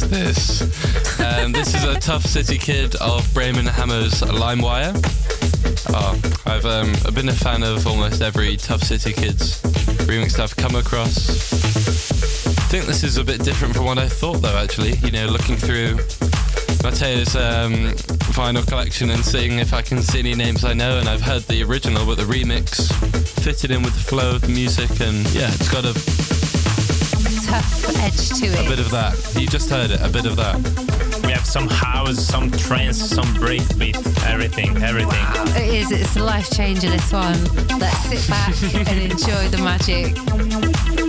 Is this? um, this is a Tough City Kid of Bremen Hammer's LimeWire. Oh, I've um, I've been a fan of almost every Tough City Kids remix I've come across. I think this is a bit different from what I thought, though. Actually, you know, looking through Matteo's um, vinyl collection and seeing if I can see any names I know. And I've heard the original, but the remix fitted in with the flow of the music, and yeah, it's got a, Tough edge to a bit of that. You just heard it, a bit of that. We have some house, some trance, some breakbeat, everything, everything. It is. It's a life changer. This one. Let's sit back and enjoy the magic.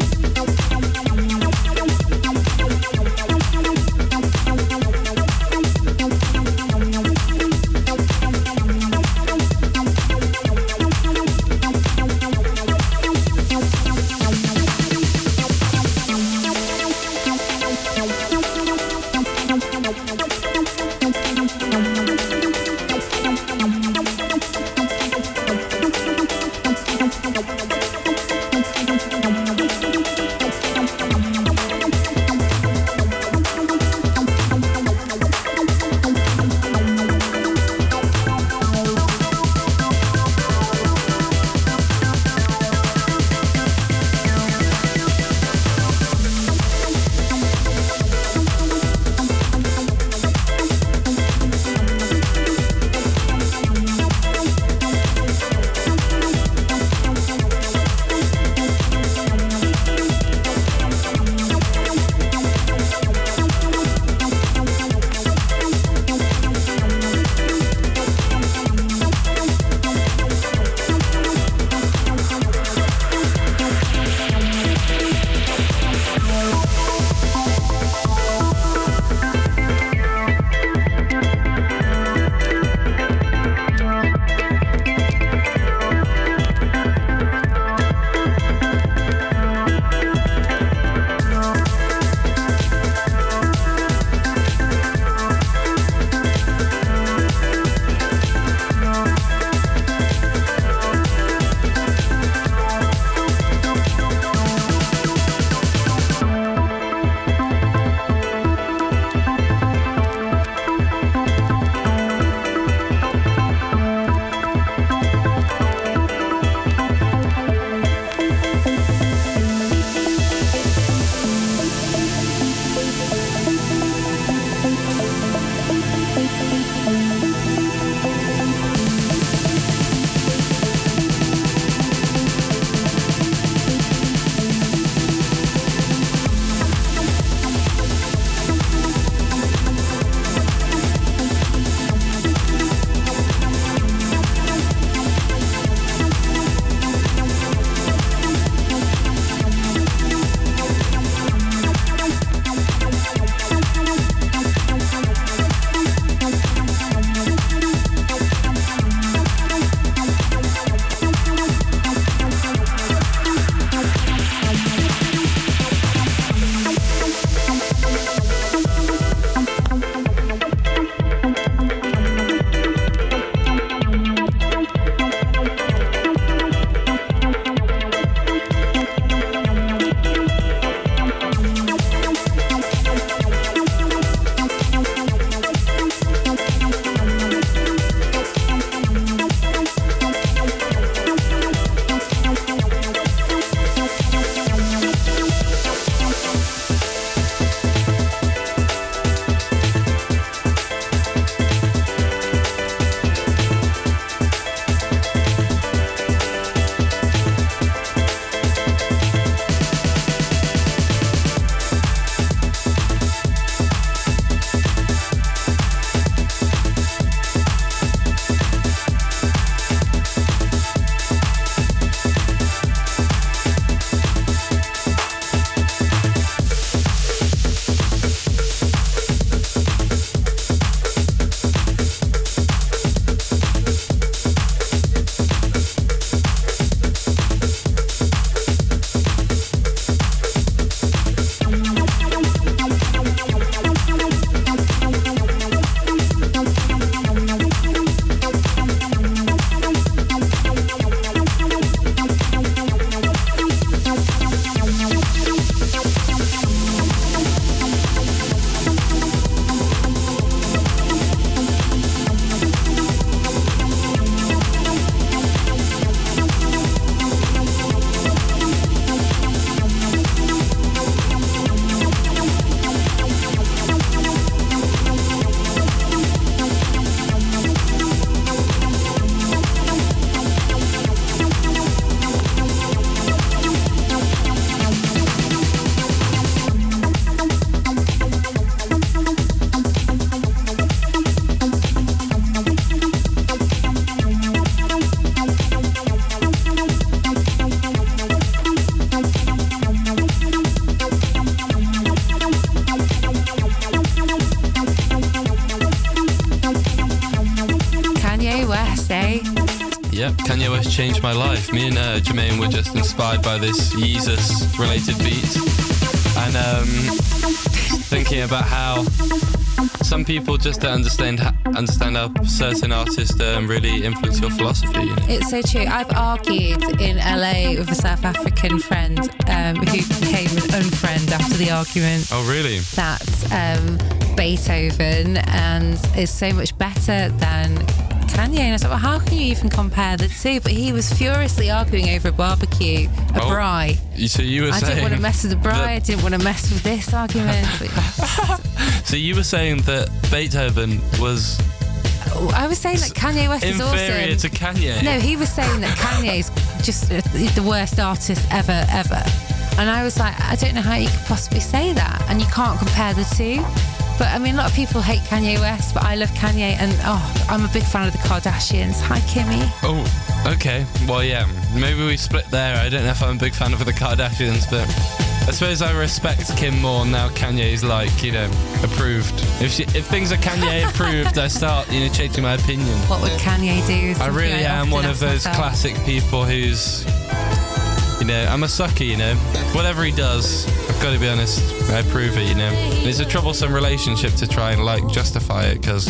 Changed my life. Me and uh, Germaine were just inspired by this Yeezus related beat. And um, thinking about how some people just don't understand, understand how certain artists um, really influence your philosophy. You know? It's so true. I've argued in LA with a South African friend um, who became an unfriend after the argument. Oh, really? That's um, Beethoven and is so much better than Kanye. And I was like, well, how can you even compare the two? But he was furiously arguing over a barbecue, a Oh, bri. So you were I saying didn't want to mess with the bri. that- I didn't want to mess with this argument. So you were saying that Beethoven was I was saying that Kanye West is inferior awesome. to Kanye. No, he was saying that Kanye is just the worst artist ever, ever. And I was like, I don't know how you could possibly say that. And you can't compare the two. But I mean, a lot of people hate Kanye West, but I love Kanye. And oh, I'm a big fan of the Kardashians. Hi, Kimmy. Oh, okay. Well, yeah. Maybe we split there. I don't know if I'm a big fan of the Kardashians, but I suppose I respect Kim more now. Kanye's like, you know, approved. If she, if things are Kanye approved, I start, you know, changing my opinion. What would Kanye do? I really am one of those myself. classic people who's, you know, I'm a sucker, you know. Whatever he does, got to be honest, I approve it, you know. And it's a troublesome relationship to try and like justify it because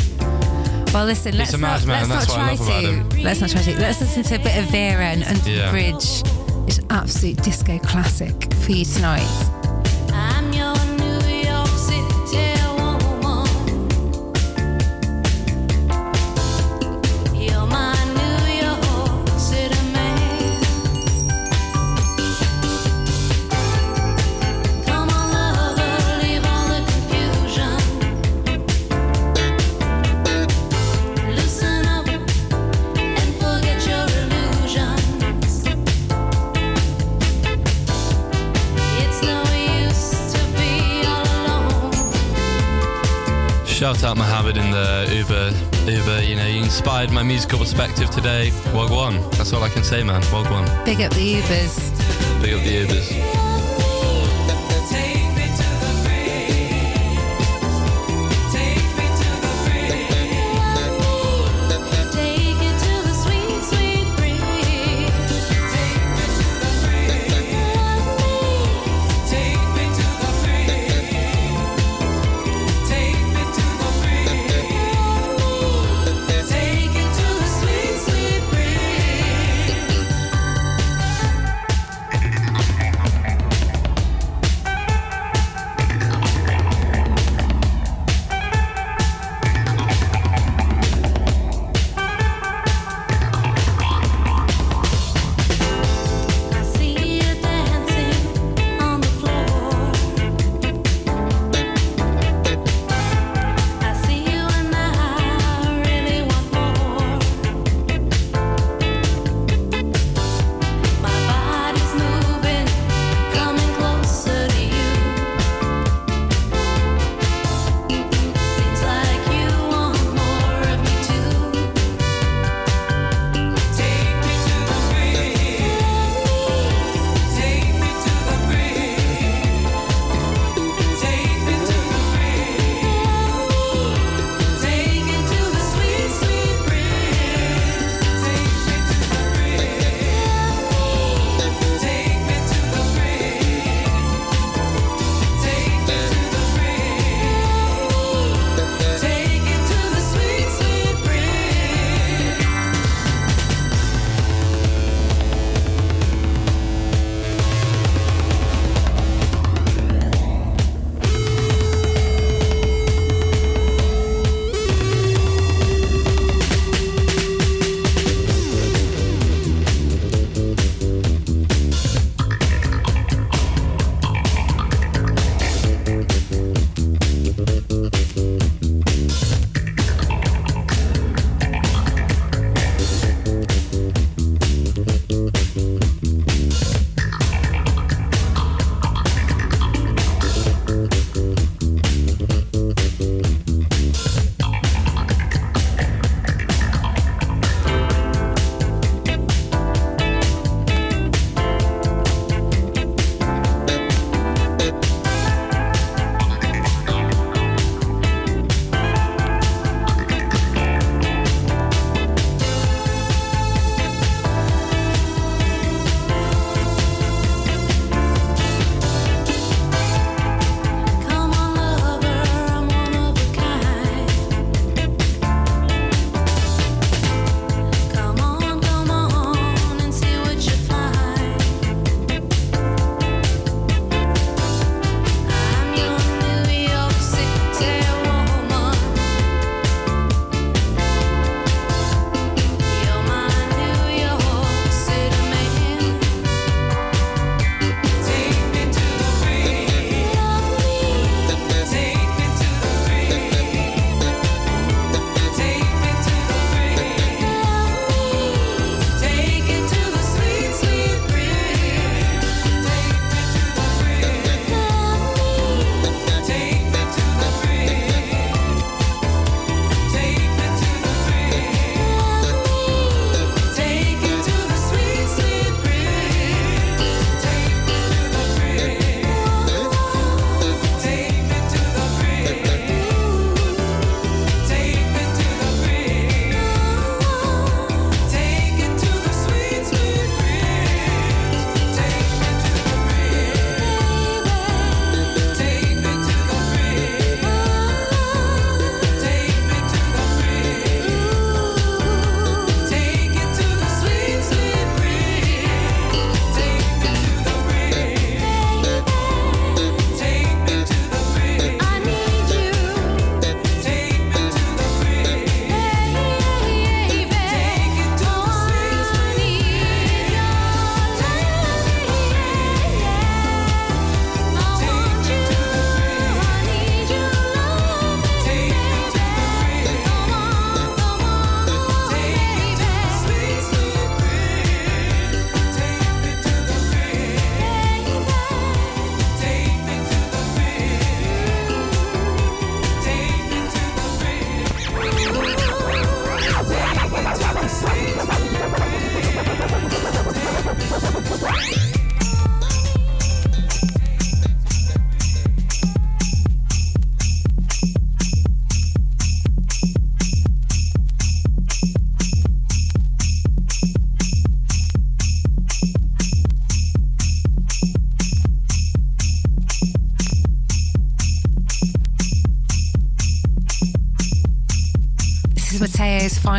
Well, listen, let's a not, madman, let's that's not what I try love about to. Let's not try to. Let's listen to a bit of Vera and Under Yeah. the Bridge. It's an absolute disco classic for you tonight. Uber. Uber, you know, you inspired my musical perspective today. Wog one. That's all I can say, man. Wog one. Big up the Ubers. Big up the Ubers.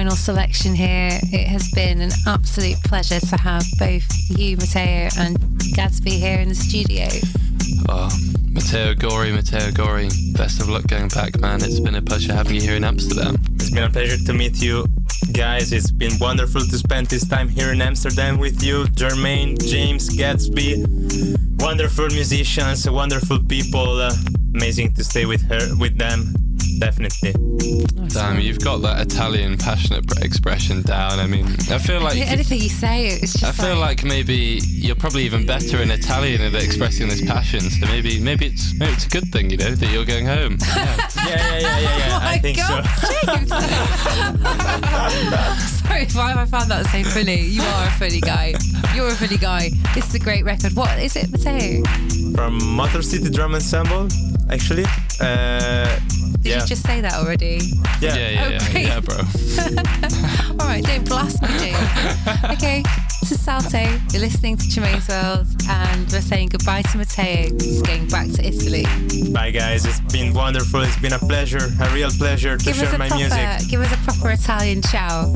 Final selection here. It has been an absolute pleasure to have both you, Matteo, and Gatsby here in the studio. Oh, Matteo Gori, Matteo Gori. Best of luck going back, man. It's been a pleasure having you here in Amsterdam. It's been a pleasure to meet you guys. It's been wonderful to spend this time here in Amsterdam with you, Germaine, James, Gatsby. Wonderful musicians, wonderful people. Uh, amazing to stay with her, with them. Definitely. Damn, you've got that Italian passionate expression down. I mean, I feel like anything you say, it's just I feel like maybe you're probably even better in Italian at expressing this passion. So maybe maybe it's maybe it's a good thing, you know, that you're going home. Yeah, yeah, yeah, yeah, yeah. yeah. I think so. Sorry, why have I found that so funny? You are a funny guy. You're a funny guy. This is a great record. What is it, Matteo? From Motor City Drum Ensemble, actually. Uh, Did yeah. you just say that already? Yeah, yeah, yeah, Oh, yeah, yeah, bro. All right, don't blast me, Jane. okay, this is Salto. You're listening to Germaine's World, and we're saying goodbye to Matteo. He's going back to Italy. Bye, guys. It's been wonderful. It's been a pleasure, a real pleasure to Give us share a my proper, music. give us a proper Italian ciao.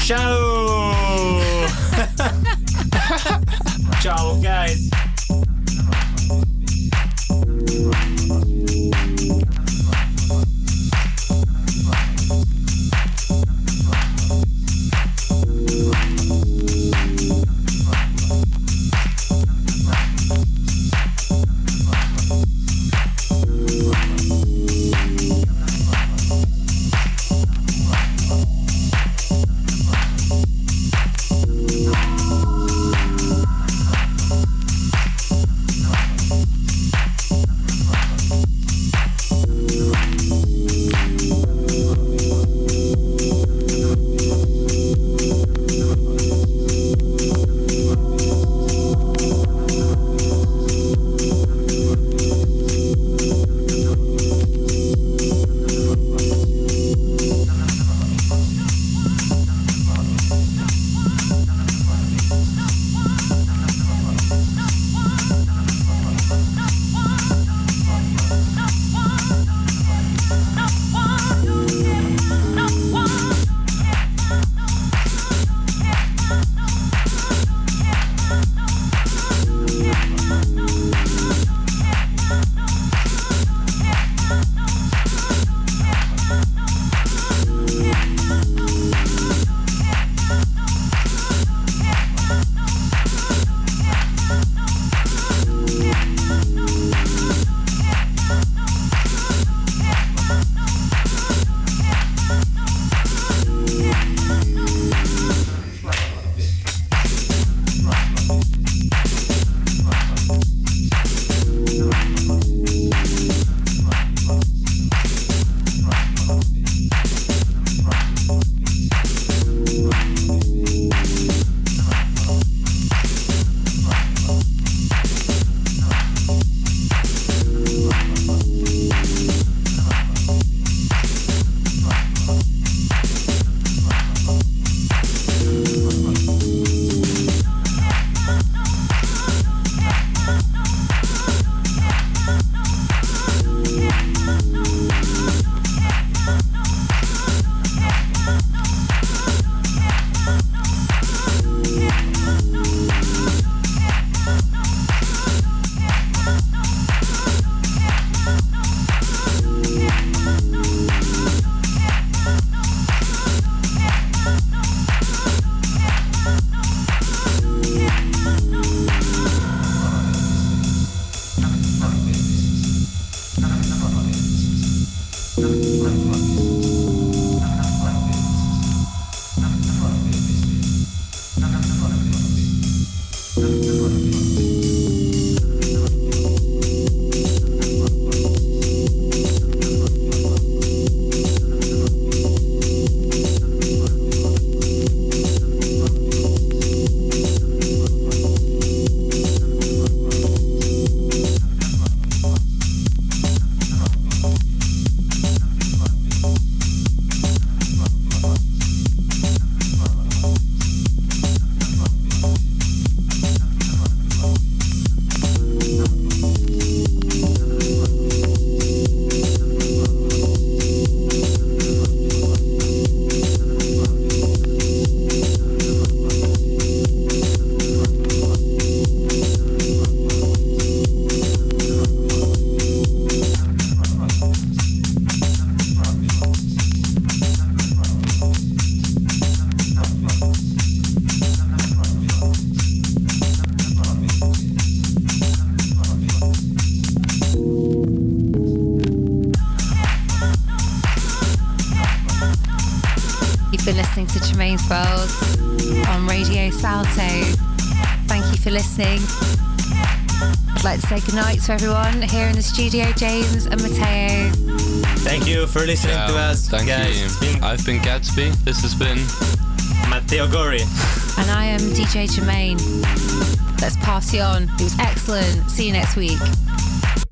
Ciao! Ciao, guys. Listening to on Radio Salto. Thank you for listening. I'd like to say goodnight to everyone here in the studio, James and Matteo. Thank you for listening to us, Thank guys. you. Been I've been Gatsby. This has been Matteo Gori. And I am DJ Germaine. Let's party on. It was excellent. See you next week.